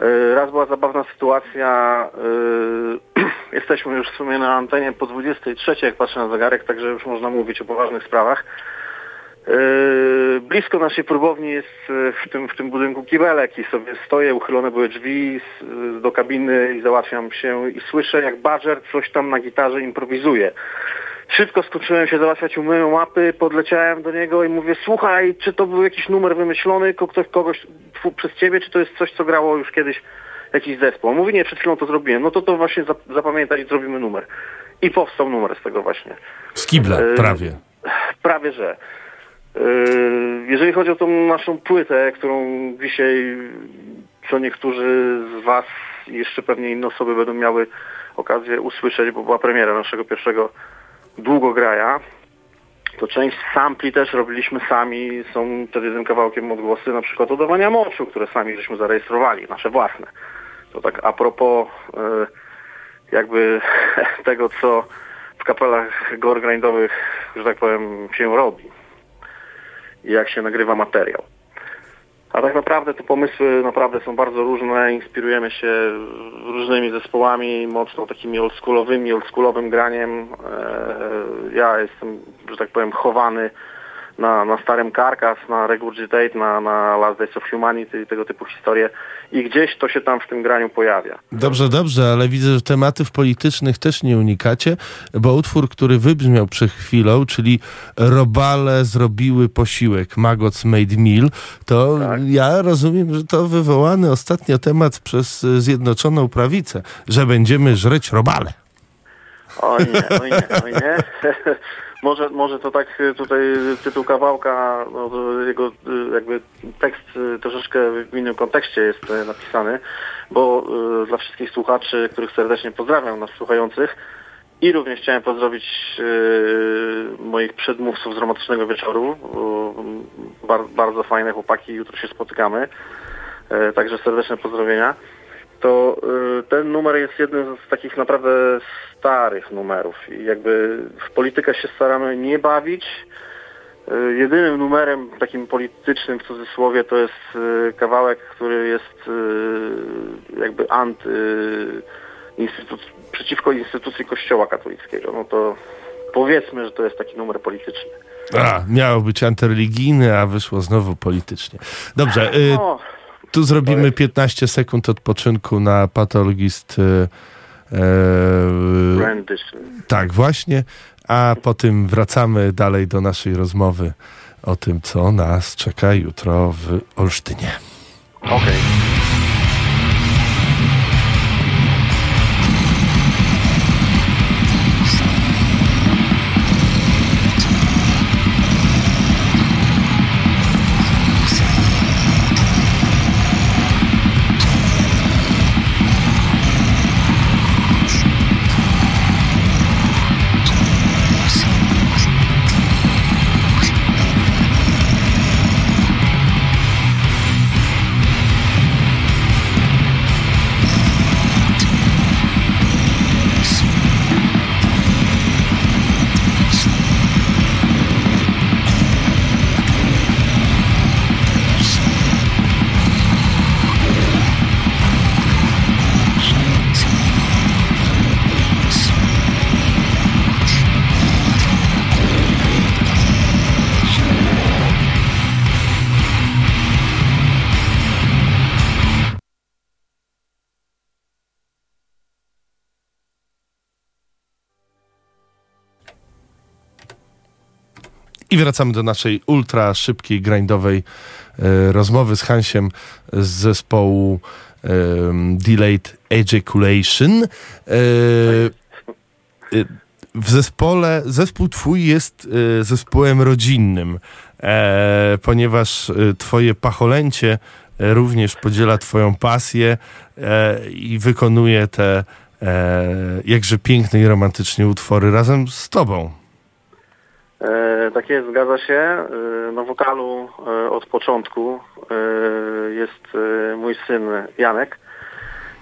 E, Raz była zabawna sytuacja, e, jesteśmy już w sumie na antenie po 23, jak patrzę na zegarek, także już można mówić o poważnych sprawach. Blisko naszej próbowni jest w tym, w tym budynku kibelek i sobie stoję, uchylone były drzwi do kabiny i załatwiam się i słyszę jak Badger coś tam na gitarze improwizuje. Szybko skończyłem się załatwiać, umyłem łapy, podleciałem do niego i mówię, słuchaj, czy to był jakiś numer wymyślony ktoś, kogoś tfu, przez ciebie, czy to jest coś, co grało już kiedyś jakiś zespół? Mówi, nie, przed chwilą to zrobiłem. No to to właśnie zap- zapamiętaj i zrobimy numer. I powstał numer z tego właśnie. Z kibla, Yy, prawie. Prawie że. Yy, Jeżeli chodzi o tą naszą płytę, którą dzisiaj co niektórzy z Was jeszcze pewnie inne osoby będą miały okazję usłyszeć, bo była premiera naszego pierwszego długograja, to część sampli też robiliśmy sami. Są przed jednym kawałkiem odgłosy na przykład oddawania moczu, które sami żeśmy zarejestrowali, nasze własne. To tak a propos yy, jakby tego, co w kapelach gore grindowych, że tak powiem, się robi i jak się nagrywa materiał. A tak naprawdę te pomysły naprawdę są bardzo różne, inspirujemy się różnymi zespołami, mocno takimi oldschoolowymi, oldschoolowym graniem. Eee, Ja jestem, że tak powiem, chowany na, na starym Carcass, na Regurgitate, na, na Last Days of Humanity i tego typu historie i gdzieś to się tam w tym graniu pojawia. Dobrze, dobrze, ale widzę, że tematów politycznych też nie unikacie, bo utwór, który wybrzmiał przed chwilą, czyli Robale zrobiły posiłek, Magots made meal, to ja rozumiem, że to wywołany ostatnio temat przez Zjednoczoną Prawicę, że będziemy żreć robale. Oj nie, oj nie, oj nie. może, może to tak y, tutaj tytuł kawałka, no, jego y, jakby tekst y, troszeczkę w innym kontekście jest napisany, bo dla wszystkich słuchaczy, których serdecznie pozdrawiam, nas słuchających, i również chciałem pozdrowić moich przedmówców z romantycznego wieczoru. bo Bar, bardzo fajne chłopaki, jutro się spotykamy. E, Także serdeczne pozdrowienia. To y, ten numer jest jednym z takich naprawdę starych numerów i jakby w politykę się staramy nie bawić. Y, Jedynym numerem takim politycznym w cudzysłowie to jest y, kawałek, który jest jakby anty przeciwko instytucji Kościoła katolickiego. No to powiedzmy, że to jest taki numer polityczny. A, miało być antyreligijny, a wyszło znowu politycznie. Dobrze, y, No, tu zrobimy 15 sekund odpoczynku na patologist. y, e, rendition. Tak, właśnie. A potem wracamy dalej do naszej rozmowy o tym, co nas czeka jutro w Olsztynie. Okej. I wracamy do naszej ultra szybkiej, grindowej e, rozmowy z Hansiem z zespołu em, Delayed Ejaculation. E, e, w zespole, zespół twój jest e, zespołem rodzinnym, e, ponieważ e, twoje pacholęcie e, również podziela twoją pasję e, i wykonuje te e, jakże piękne i romantycznie utwory razem z tobą. E, tak jest, zgadza się. E, na wokalu e, od początku jest mój syn Janek,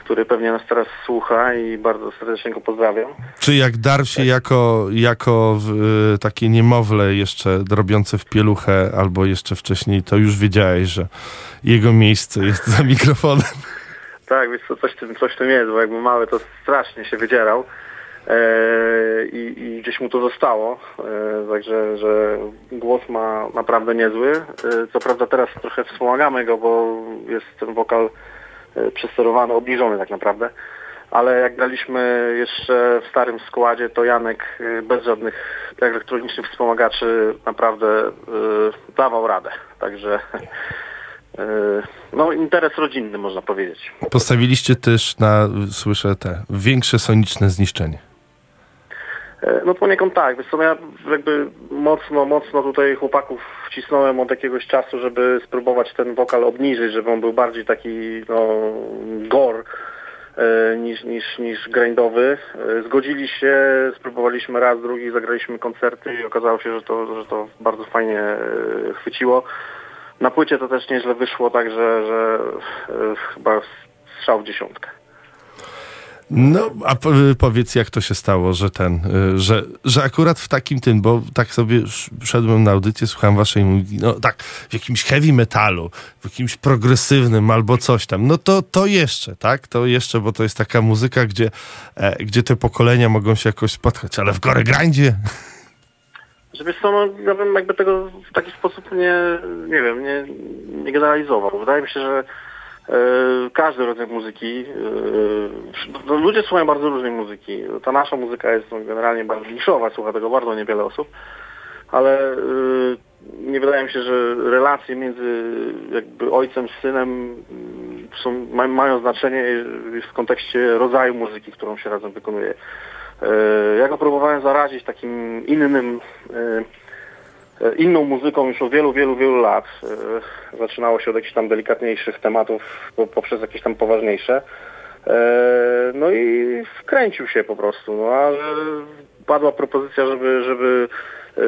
który pewnie nas teraz słucha i bardzo serdecznie go pozdrawiam. Czy jak dar się jako, jako y, takie niemowlę jeszcze robiące w pieluchę, albo jeszcze wcześniej, to już wiedziałeś, że jego miejsce jest za mikrofonem. Tak, co, coś coś w tym jest, bo jakby mały to strasznie się wydzierał i, i gdzieś mu to zostało, e, także że głos ma naprawdę niezły. E, co prawda teraz trochę wspomagamy go, bo jest ten wokal e, przesterowany, obniżony tak naprawdę. Ale jak graliśmy jeszcze w starym składzie, to Janek e, bez żadnych elektronicznych wspomagaczy naprawdę e, dawał radę. Także e, no interes rodzinny można powiedzieć. Postawiliście też na, słyszę, te większe soniczne zniszczenie. E, No poniekąd tak, wiesz co, no ja jakby mocno, mocno tutaj chłopaków wcisnąłem od jakiegoś czasu, żeby spróbować ten wokal obniżyć, żeby on był bardziej taki, no, gore e, niż, niż, niż grindowy. E, Zgodzili się, spróbowaliśmy raz, drugi, zagraliśmy koncerty i okazało się, że to, że to bardzo fajnie chwyciło. Na płycie to też nieźle wyszło, także że chyba strzał w dziesiątkę. No, a po- powiedz, jak to się stało, że ten, y, że, że akurat w takim tym, bo tak sobie sz- szedłem na audycję, słuchałem waszej muzyki, no tak, w jakimś heavy metalu, w jakimś progresywnym albo coś tam, no to, to jeszcze, tak, to jeszcze, bo to jest taka muzyka, gdzie, e, gdzie te pokolenia mogą się jakoś spotkać, ale w gore grindzie, Że wiesz co, no, ja bym jakby tego w taki sposób nie, nie wiem, nie, nie generalizował. Wydaje mi się, że każdy rodzaj muzyki, e, no, ludzie słuchają bardzo różnej muzyki. Ta nasza muzyka jest no, generalnie bardzo niszowa, słucha tego bardzo niewiele osób, ale e, nie wydaje mi się, że relacje między jakby ojcem synem mm, są, ma, mają znaczenie w kontekście rodzaju muzyki, którą się razem wykonuje. E, Ja go próbowałem zarazić takim innym, e, e, inną muzyką już od wielu, wielu, wielu lat. E, Zaczynało się od jakichś tam delikatniejszych tematów po- poprzez jakieś tam poważniejsze. E, No i wkręcił się po prostu. No a padła propozycja, żeby, żeby e,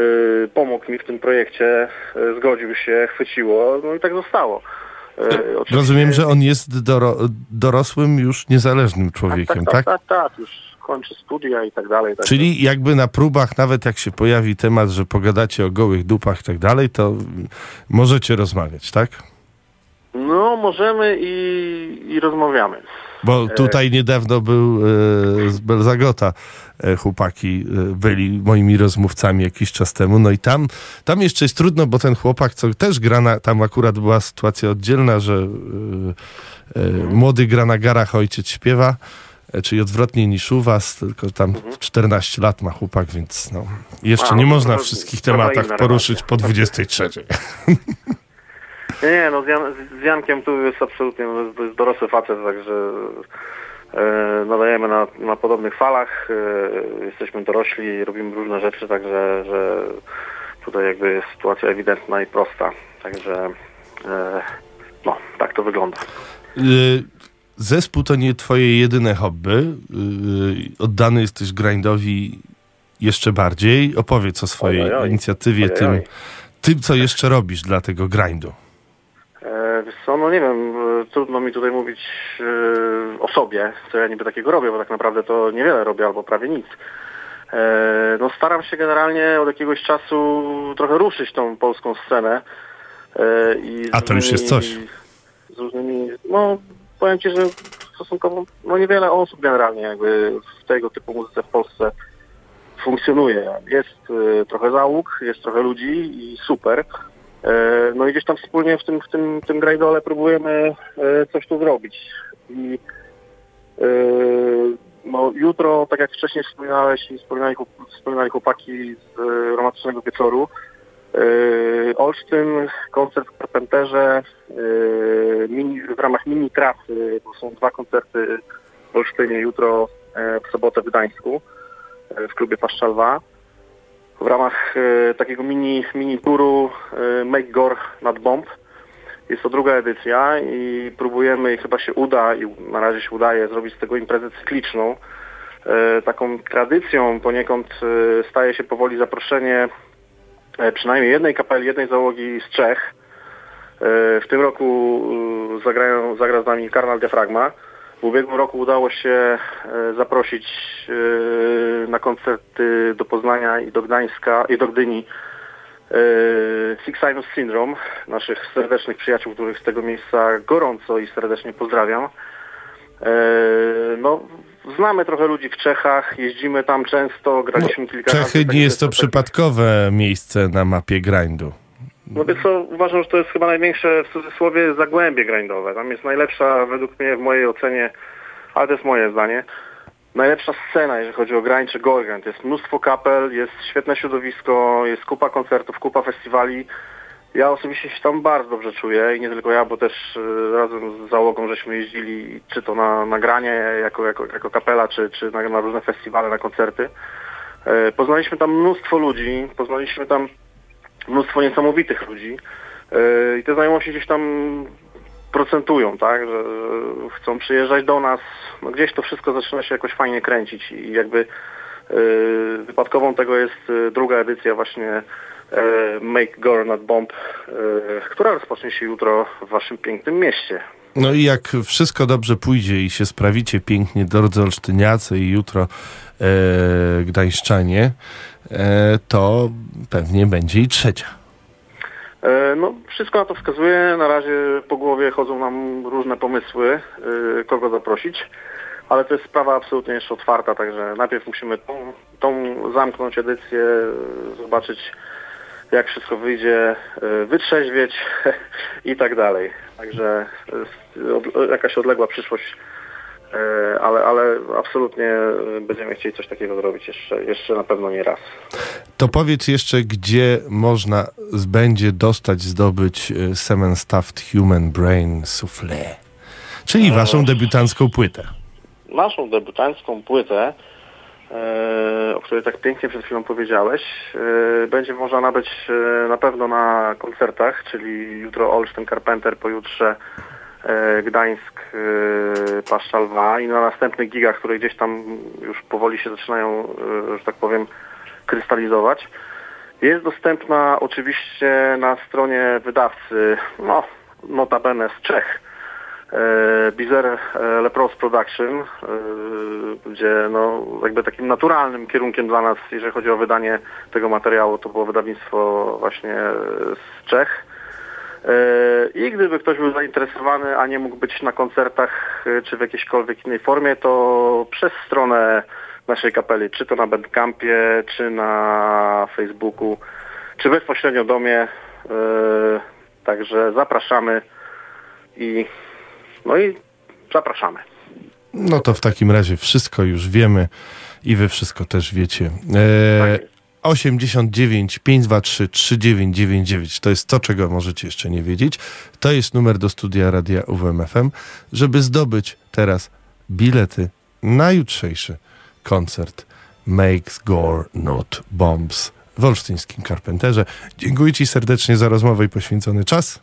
pomógł mi w tym projekcie, e, zgodził się, chwyciło, no i tak zostało. E, oczywiście- rozumiem, że on jest doro, dorosłym, już niezależnym człowiekiem, tak, tak? tak, tak, tak, już kończy studia i tak dalej. Tak Czyli jakby na próbach, nawet jak się pojawi temat, że pogadacie o gołych dupach i tak dalej, to możecie rozmawiać, tak? No, możemy i, i rozmawiamy. Bo tutaj niedawno był e, z Belzagota e, chłopaki e, byli moimi rozmówcami jakiś czas temu. No i tam, tam jeszcze jest trudno, bo ten chłopak, co też gra na, tam akurat była sytuacja oddzielna, że e, e, młody gra na garach, ojciec śpiewa, e, czyli odwrotnie niż u was, tylko tam 14 lat ma chłopak, więc no, jeszcze A, nie można to wszystkich tematach poruszyć po 23. Nie, nie, no z, Jan, z Jankiem tu jest absolutnie no, to jest dorosły facet, także e, nadajemy na, na podobnych falach, e, jesteśmy dorośli, robimy różne rzeczy, także że tutaj jakby jest sytuacja ewidentna i prosta, także e, no, tak to wygląda. Y, Zespół to nie twoje jedyne hobby. Y, Oddany jesteś grindowi jeszcze bardziej. Opowiedz o swojej Ojej, oj. inicjatywie, tym, tym, co jeszcze robisz dla tego grindu. E, wiesz co, no nie wiem, e, trudno mi tutaj mówić e, o sobie, co ja niby takiego robię, bo tak naprawdę to niewiele robię albo prawie nic. No staram się generalnie od jakiegoś czasu trochę ruszyć tą polską scenę. I A to już jest coś. Z różnymi, no powiem Ci, że stosunkowo no niewiele osób generalnie jakby w tego typu muzyce w Polsce funkcjonuje. Jest e, trochę załóg, jest trochę ludzi i super. E, No i gdzieś tam wspólnie w tym, w tym, tym grajdole próbujemy e, coś tu zrobić. I e, no, jutro, tak jak wcześniej wspominałeś i wspominali, chłop- wspominali chłopaki z romantycznego wieczoru, Olsztyn, koncert w Carpenterze, e, mini, w ramach mini trasy, bo są dwa koncerty w Olsztynie jutro, e, w sobotę w Gdańsku, w klubie Paszczalwa w ramach takiego mini, mini turu Make Gore nad Bomb. Jest to druga edycja i próbujemy, i chyba się uda, i na razie się udaje, zrobić z tego imprezę cykliczną. Taką tradycją poniekąd staje się powoli zaproszenie przynajmniej jednej kapeli, jednej załogi z Czech. E, w tym roku e, zagrają, zagra z nami Karnal Diafragma. W ubiegłym roku udało się e, zaprosić e, na koncerty do Poznania i do Gdańska i do Gdyni e, Six Syndrome, naszych serdecznych przyjaciół, których z tego miejsca gorąco i serdecznie pozdrawiam. E, no, znamy trochę ludzi w Czechach, jeździmy tam często, graliśmy kilka razy. Czechy nie jest to przypadkowe miejsce na mapie grindu. No więc co, uważam, że to jest chyba największe w cudzysłowie zagłębie grindowe. Tam jest najlepsza, według mnie, w mojej ocenie, ale to jest moje zdanie, najlepsza scena, jeżeli chodzi o grind czy gorgant. Jest mnóstwo kapel, jest świetne środowisko, jest kupa koncertów, kupa festiwali. Ja osobiście się tam bardzo dobrze czuję i nie tylko ja, bo też y, razem z załogą żeśmy jeździli czy to na nagranie jako, jako, jako kapela, czy, czy na, na różne festiwale, na koncerty. E, Poznaliśmy tam mnóstwo ludzi, poznaliśmy tam mnóstwo niesamowitych ludzi E, i te znajomości gdzieś tam procentują, tak, że że chcą przyjeżdżać do nas, no gdzieś to wszystko zaczyna się jakoś fajnie kręcić i jakby e, wypadkową tego jest e, druga edycja właśnie e, Make Gore Not Bomb, e, która rozpocznie się jutro w waszym pięknym mieście. No i jak wszystko dobrze pójdzie i się sprawicie pięknie, drodzy Olsztyniacy i jutro e, Gdańszczanie, e, to pewnie będzie i trzecia. E, No, wszystko na to wskazuje. Na razie po głowie chodzą nam różne pomysły, e, kogo zaprosić, ale to jest sprawa absolutnie jeszcze otwarta, także najpierw musimy tą, tą zamknąć edycję, e, zobaczyć jak wszystko wyjdzie, e, wytrzeźwieć i tak dalej. Także e, od, jakaś odległa przyszłość, e, ale, ale absolutnie e, będziemy chcieli coś takiego zrobić jeszcze, jeszcze na pewno nie raz. To powiedz jeszcze, gdzie można będzie dostać, zdobyć e, Semen Stuffed Human Brain Soufflé, czyli waszą debiutancką płytę. naszą debiutancką płytę, e, o której tak pięknie przed chwilą powiedziałeś, e, będzie można nabyć e, na pewno na koncertach, czyli jutro Olsztyn Carpenter, pojutrze e, Gdańsk, e, Paszcza Lwa i na następnych gigach, które gdzieś tam już powoli się zaczynają, e, że tak powiem, krystalizować. Jest dostępna oczywiście na stronie wydawcy, no notabene z Czech, e, Bizer e, Lepros Production, e, gdzie no, jakby takim naturalnym kierunkiem dla nas, jeżeli chodzi o wydanie tego materiału, to było wydawnictwo właśnie z Czech. E, I gdyby ktoś był zainteresowany, a nie mógł być na koncertach czy w jakiejśkolwiek innej formie, to przez stronę naszej kapeli, czy to na Bandcampie, czy na Facebooku, czy bezpośrednio do mnie. Także zapraszamy i no i zapraszamy. No to w takim razie wszystko już wiemy i wy wszystko też wiecie. E, 89 523 3999 to jest to, czego możecie jeszcze nie wiedzieć. To jest numer do studia Radia UWMFM, żeby zdobyć teraz bilety na jutrzejszy koncert Makes Gore Not Bombs w olsztyńskim Carpenterze. Dziękuję Ci serdecznie za rozmowę i poświęcony czas.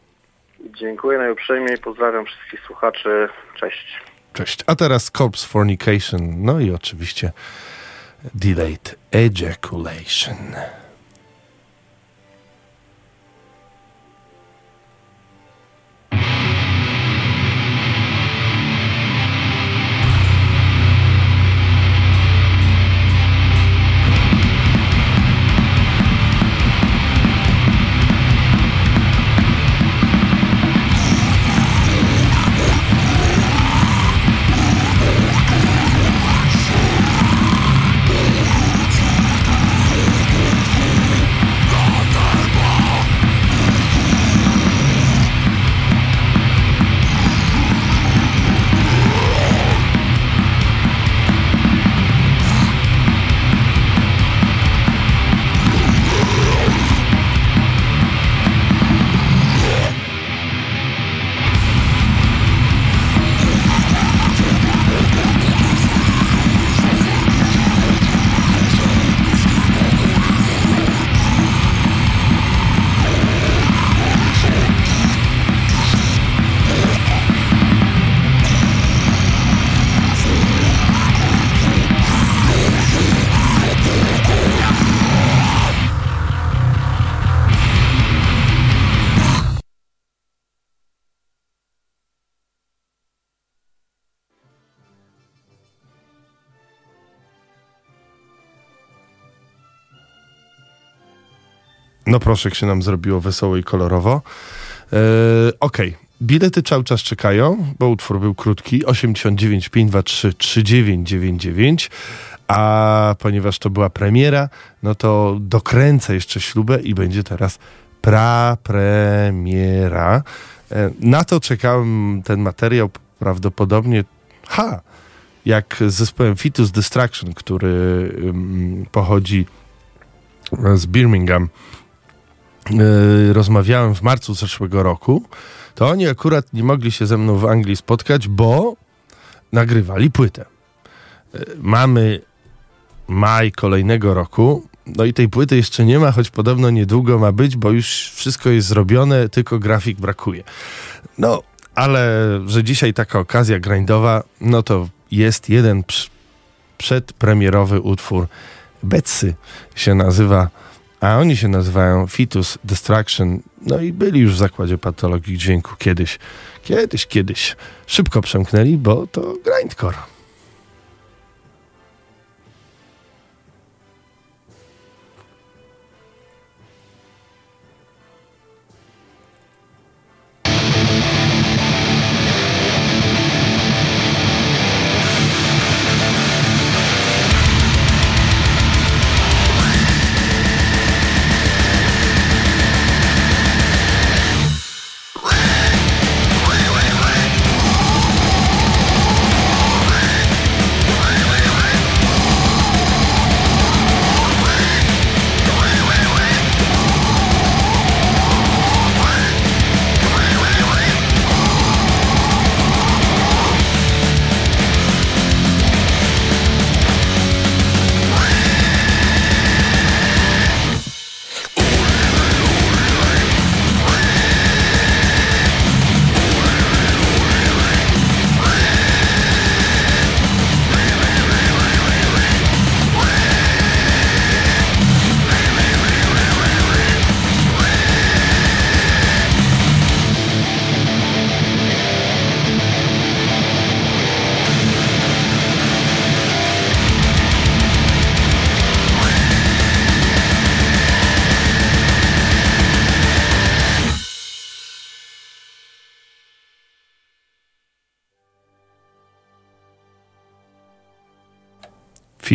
Dziękuję najuprzejmiej, pozdrawiam wszystkich słuchaczy. Cześć. Cześć. A teraz Corpse Fornication, no i oczywiście Delayed Ejaculation. No proszę, jak się nam zrobiło wesoło i kolorowo. E, Okej, bilety cały czas czekają, bo utwór był krótki. 89 523 3999. A ponieważ to była premiera, no to dokręcę jeszcze ślubę i będzie teraz pra-premiera. E, Na to czekałem ten materiał prawdopodobnie, ha, jak z zespołem Fetus Distraction, który ym, pochodzi z Birmingham. Yy, rozmawiałem w marcu zeszłego roku, to oni akurat nie mogli się ze mną w Anglii spotkać, bo nagrywali płytę. Yy, mamy maj kolejnego roku. No i tej płyty jeszcze nie ma, choć podobno niedługo ma być, bo już wszystko jest zrobione, tylko grafik brakuje. No, ale że dzisiaj taka okazja grindowa, no to jest jeden pr- przedpremierowy utwór Betsy się nazywa, a oni się nazywają Fetus Destruction. No i byli już w zakładzie patologii dźwięku kiedyś, kiedyś, kiedyś. Szybko przemknęli, bo to grindcore.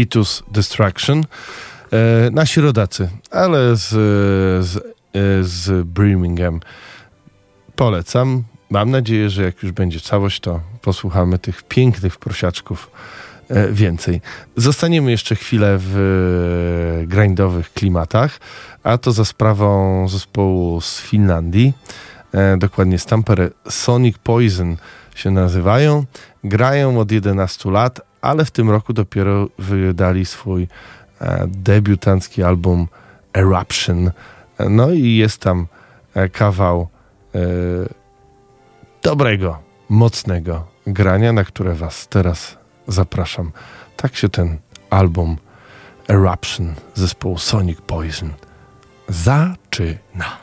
Fetus Destruction. E, nasi rodacy, ale z, z, e, z Birmingham. Polecam. Mam nadzieję, że jak już będzie całość, to posłuchamy tych pięknych prosiaczków e, więcej. Zostaniemy jeszcze chwilę w e, grindowych klimatach, a to za sprawą zespołu z Finlandii, dokładnie z Tampere Sonic Poison się nazywają. Grają od 11 lat, ale w tym roku dopiero wydali swój e, debiutancki album Eruption. No i jest tam e, kawał e, dobrego, mocnego grania, na które Was teraz zapraszam. Tak się ten album Eruption zespołu Sonic Poison zaczyna.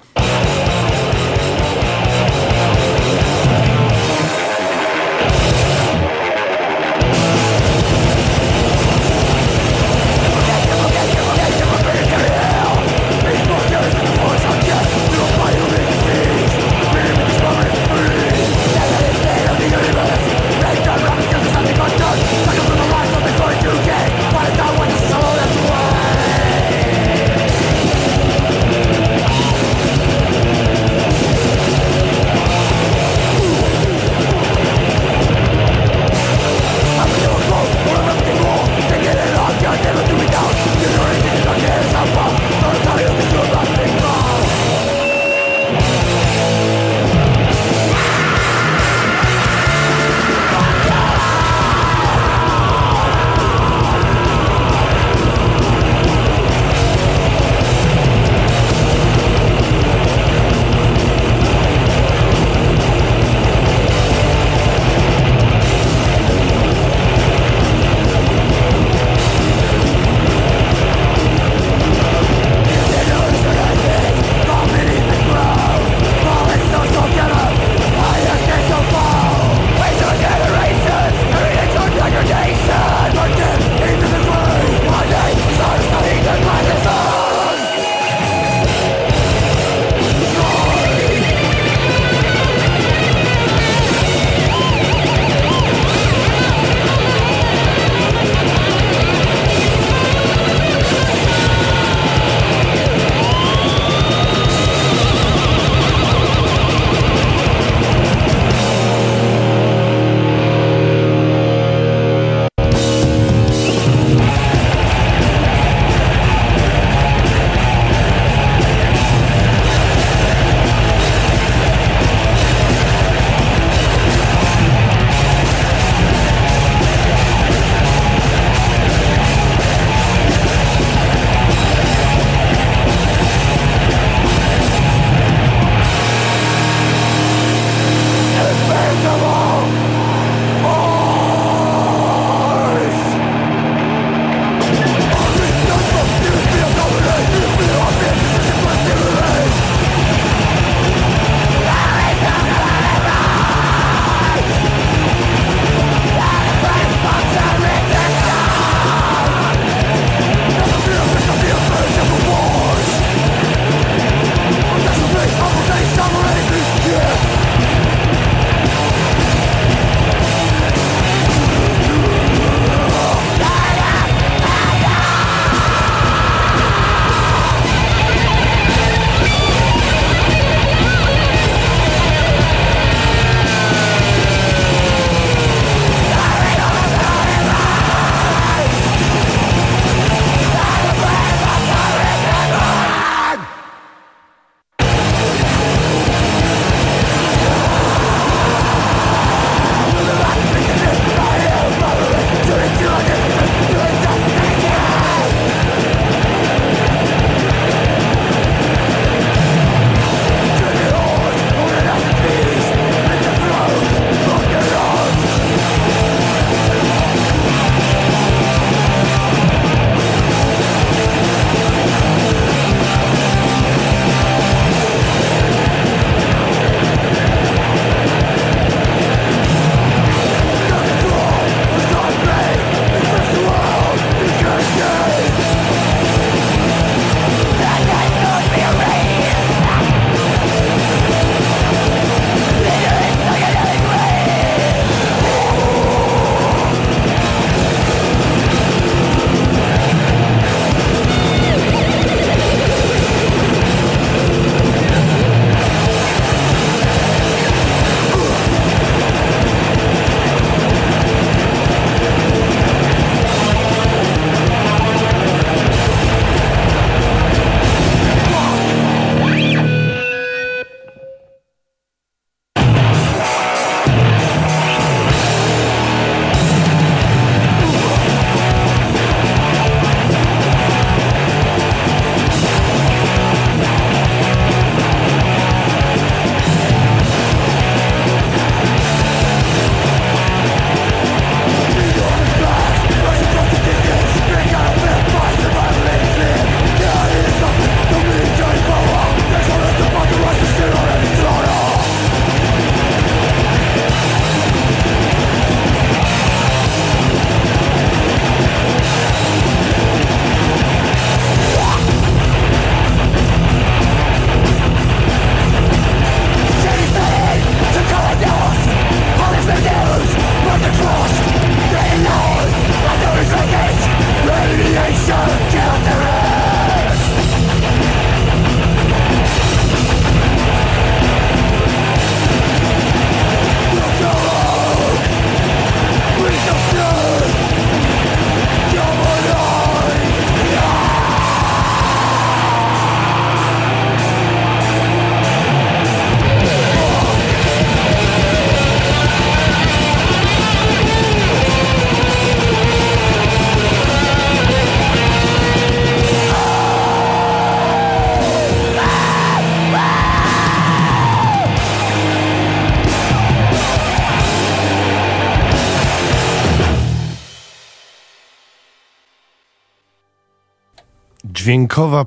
Dźwiękowa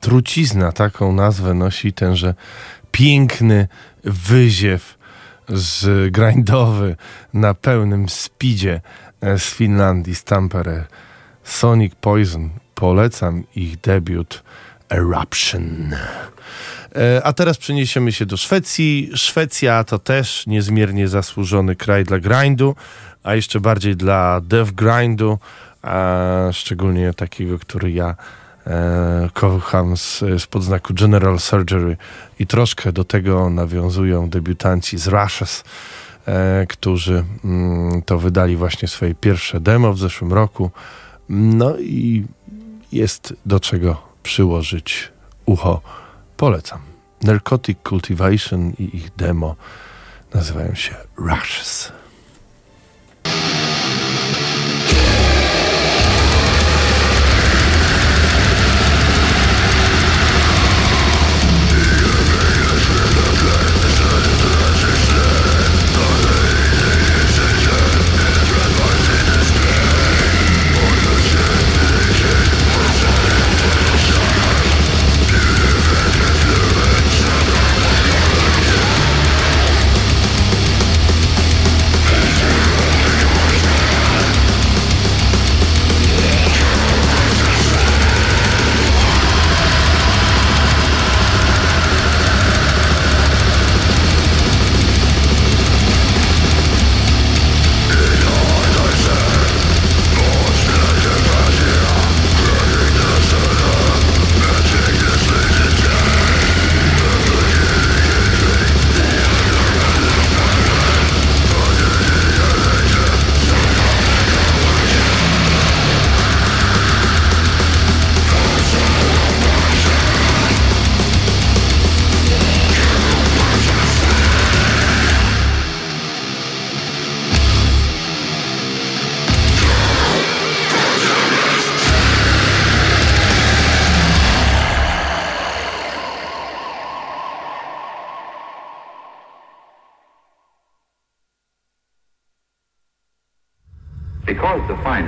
trucizna, taką nazwę nosi tenże piękny wyziew z grindowy na pełnym speedzie e, z Finlandii, z Tampere. Sonic Poison. Polecam ich debiut Eruption. E, A teraz przeniesiemy się do Szwecji. Szwecja to też niezmiernie zasłużony kraj dla grindu, a jeszcze bardziej dla dev grindu, a szczególnie takiego, który ja e, kocham z, z podznaku General Surgery i troszkę do tego nawiązują debiutanci z Rushes, e, którzy mm, to wydali właśnie swoje pierwsze demo w zeszłym roku. No i jest do czego przyłożyć ucho. Polecam. Narcotic Cultivation i ich demo nazywają się Rushes.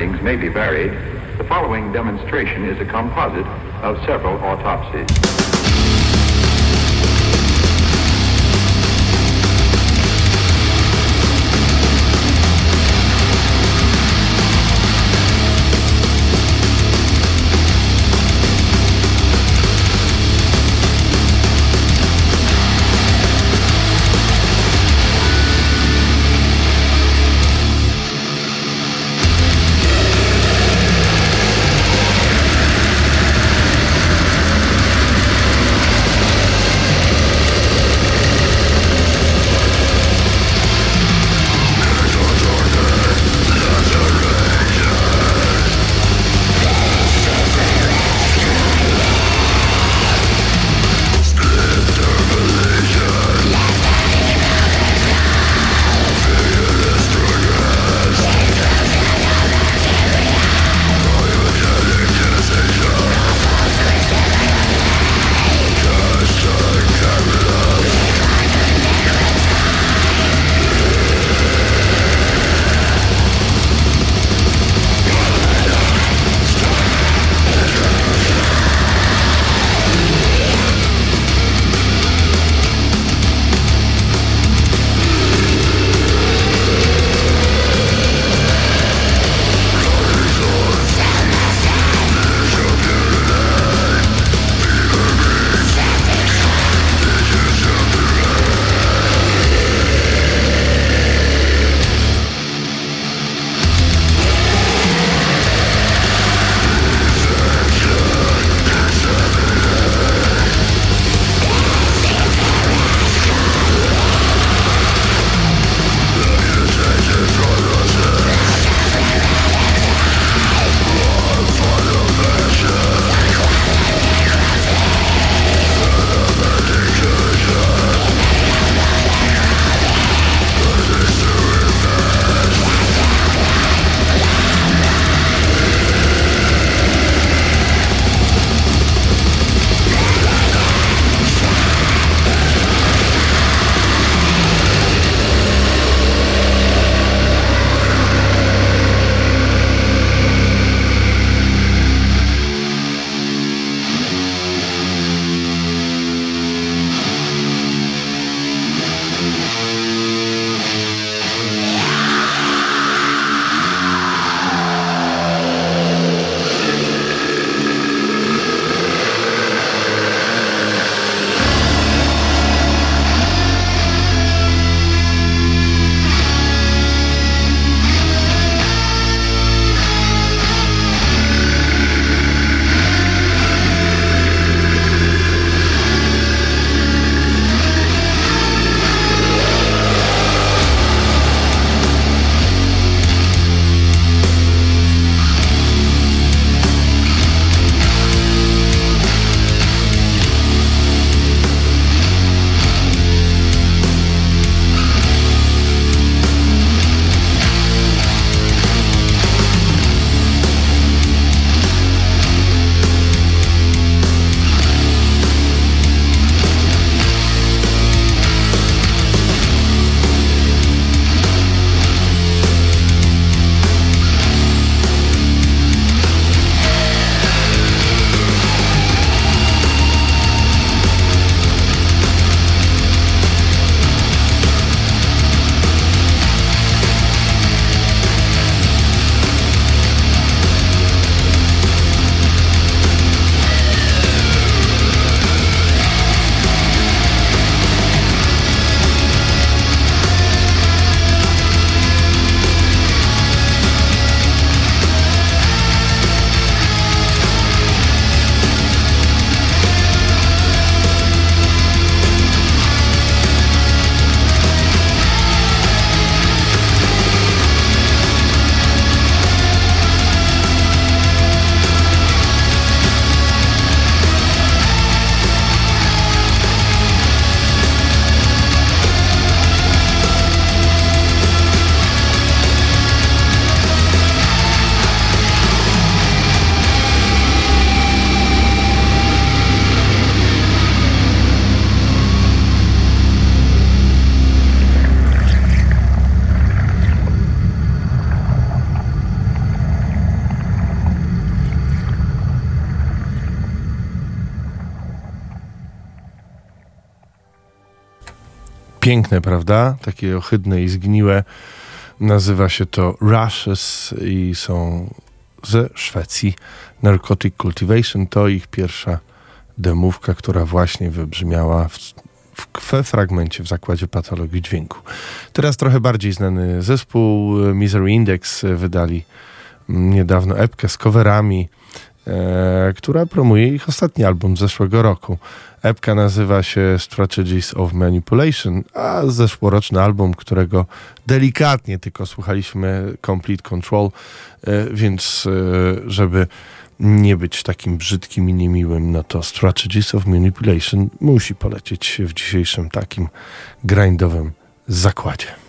Findings may be varied, the following demonstration is a composite of several autopsies. Piękne, prawda? Takie ohydne i zgniłe. Nazywa się to Rushes i są ze Szwecji. Narcotic Cultivation to ich pierwsza demówka, która właśnie wybrzmiała w, w, fragmencie w zakładzie patologii dźwięku. Teraz trochę bardziej znany zespół Misery Index wydali niedawno epkę z coverami, e, która promuje ich ostatni album z zeszłego roku. Epka nazywa się Strategies of Manipulation, a zeszłoroczny album, którego delikatnie tylko słuchaliśmy Complete Control, e, więc e, żeby nie być takim brzydkim i niemiłym, no to Strategies of Manipulation musi polecieć w dzisiejszym takim grindowym zakładzie.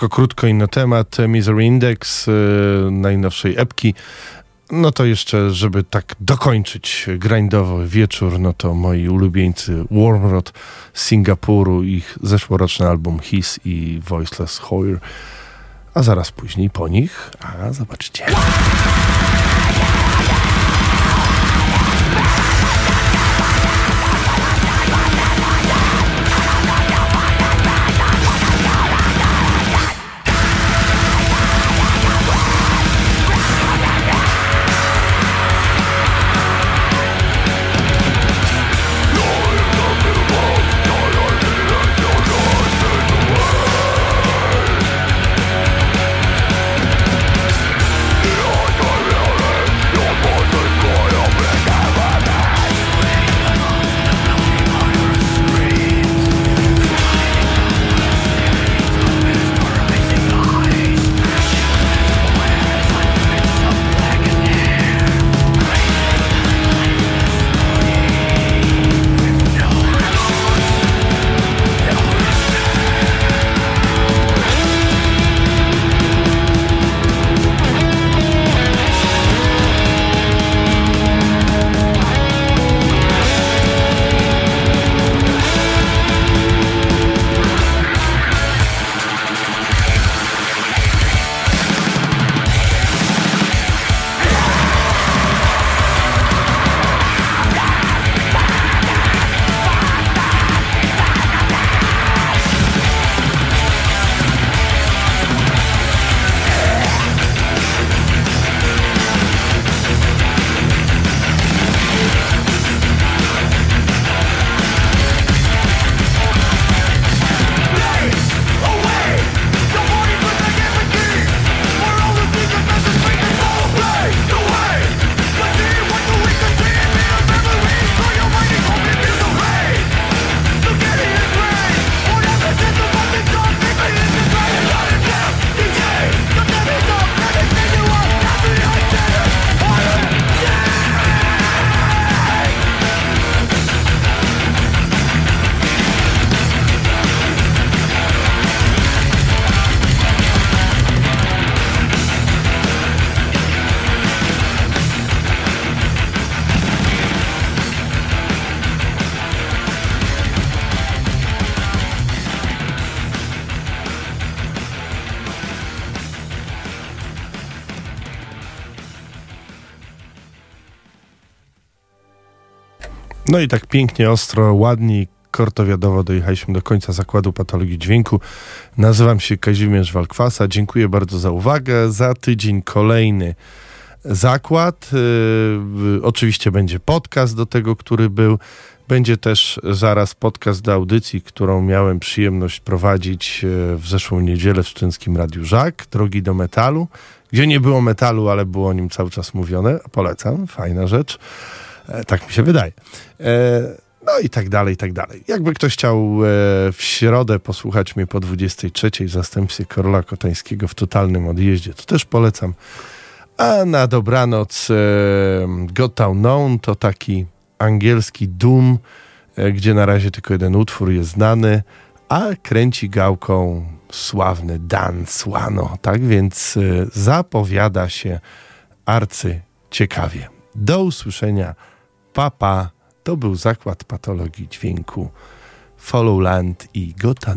Szybko, krótko i na temat Misery Index, yy, najnowszej epki. No to jeszcze, żeby tak dokończyć grindowy wieczór, no to moi ulubieńcy Warmrod z Singapuru, ich zeszłoroczny album His i Voiceless Hoyer. A zaraz później po nich, a zobaczcie. No i tak pięknie, ostro, ładnie, kortowiadowo dojechaliśmy do końca zakładu patologii dźwięku. Nazywam się Kazimierz Walkwasa. Dziękuję bardzo za uwagę. Za tydzień kolejny zakład. Yy, oczywiście będzie podcast do tego, który był. Będzie też zaraz podcast do audycji, którą miałem przyjemność prowadzić yy, w zeszłą niedzielę w Studenckim Radiu Żak, Drogi do Metalu, gdzie nie było metalu, ale było o nim cały czas mówione. Polecam, fajna rzecz. E, tak mi się wydaje. E, no i tak dalej, i tak dalej. Jakby ktoś chciał e, w środę posłuchać mnie po 23 w zastępstwie Karola Kotańskiego w totalnym odjeździe, to też polecam. A na dobranoc Got Down Known to taki angielski Doom, gdzie na razie tylko jeden utwór jest znany, a kręci gałką sławny Dan Słano. Tak więc zapowiada się arcy ciekawie. Do usłyszenia. Papa. To był zakład patologii dźwięku Followland i Got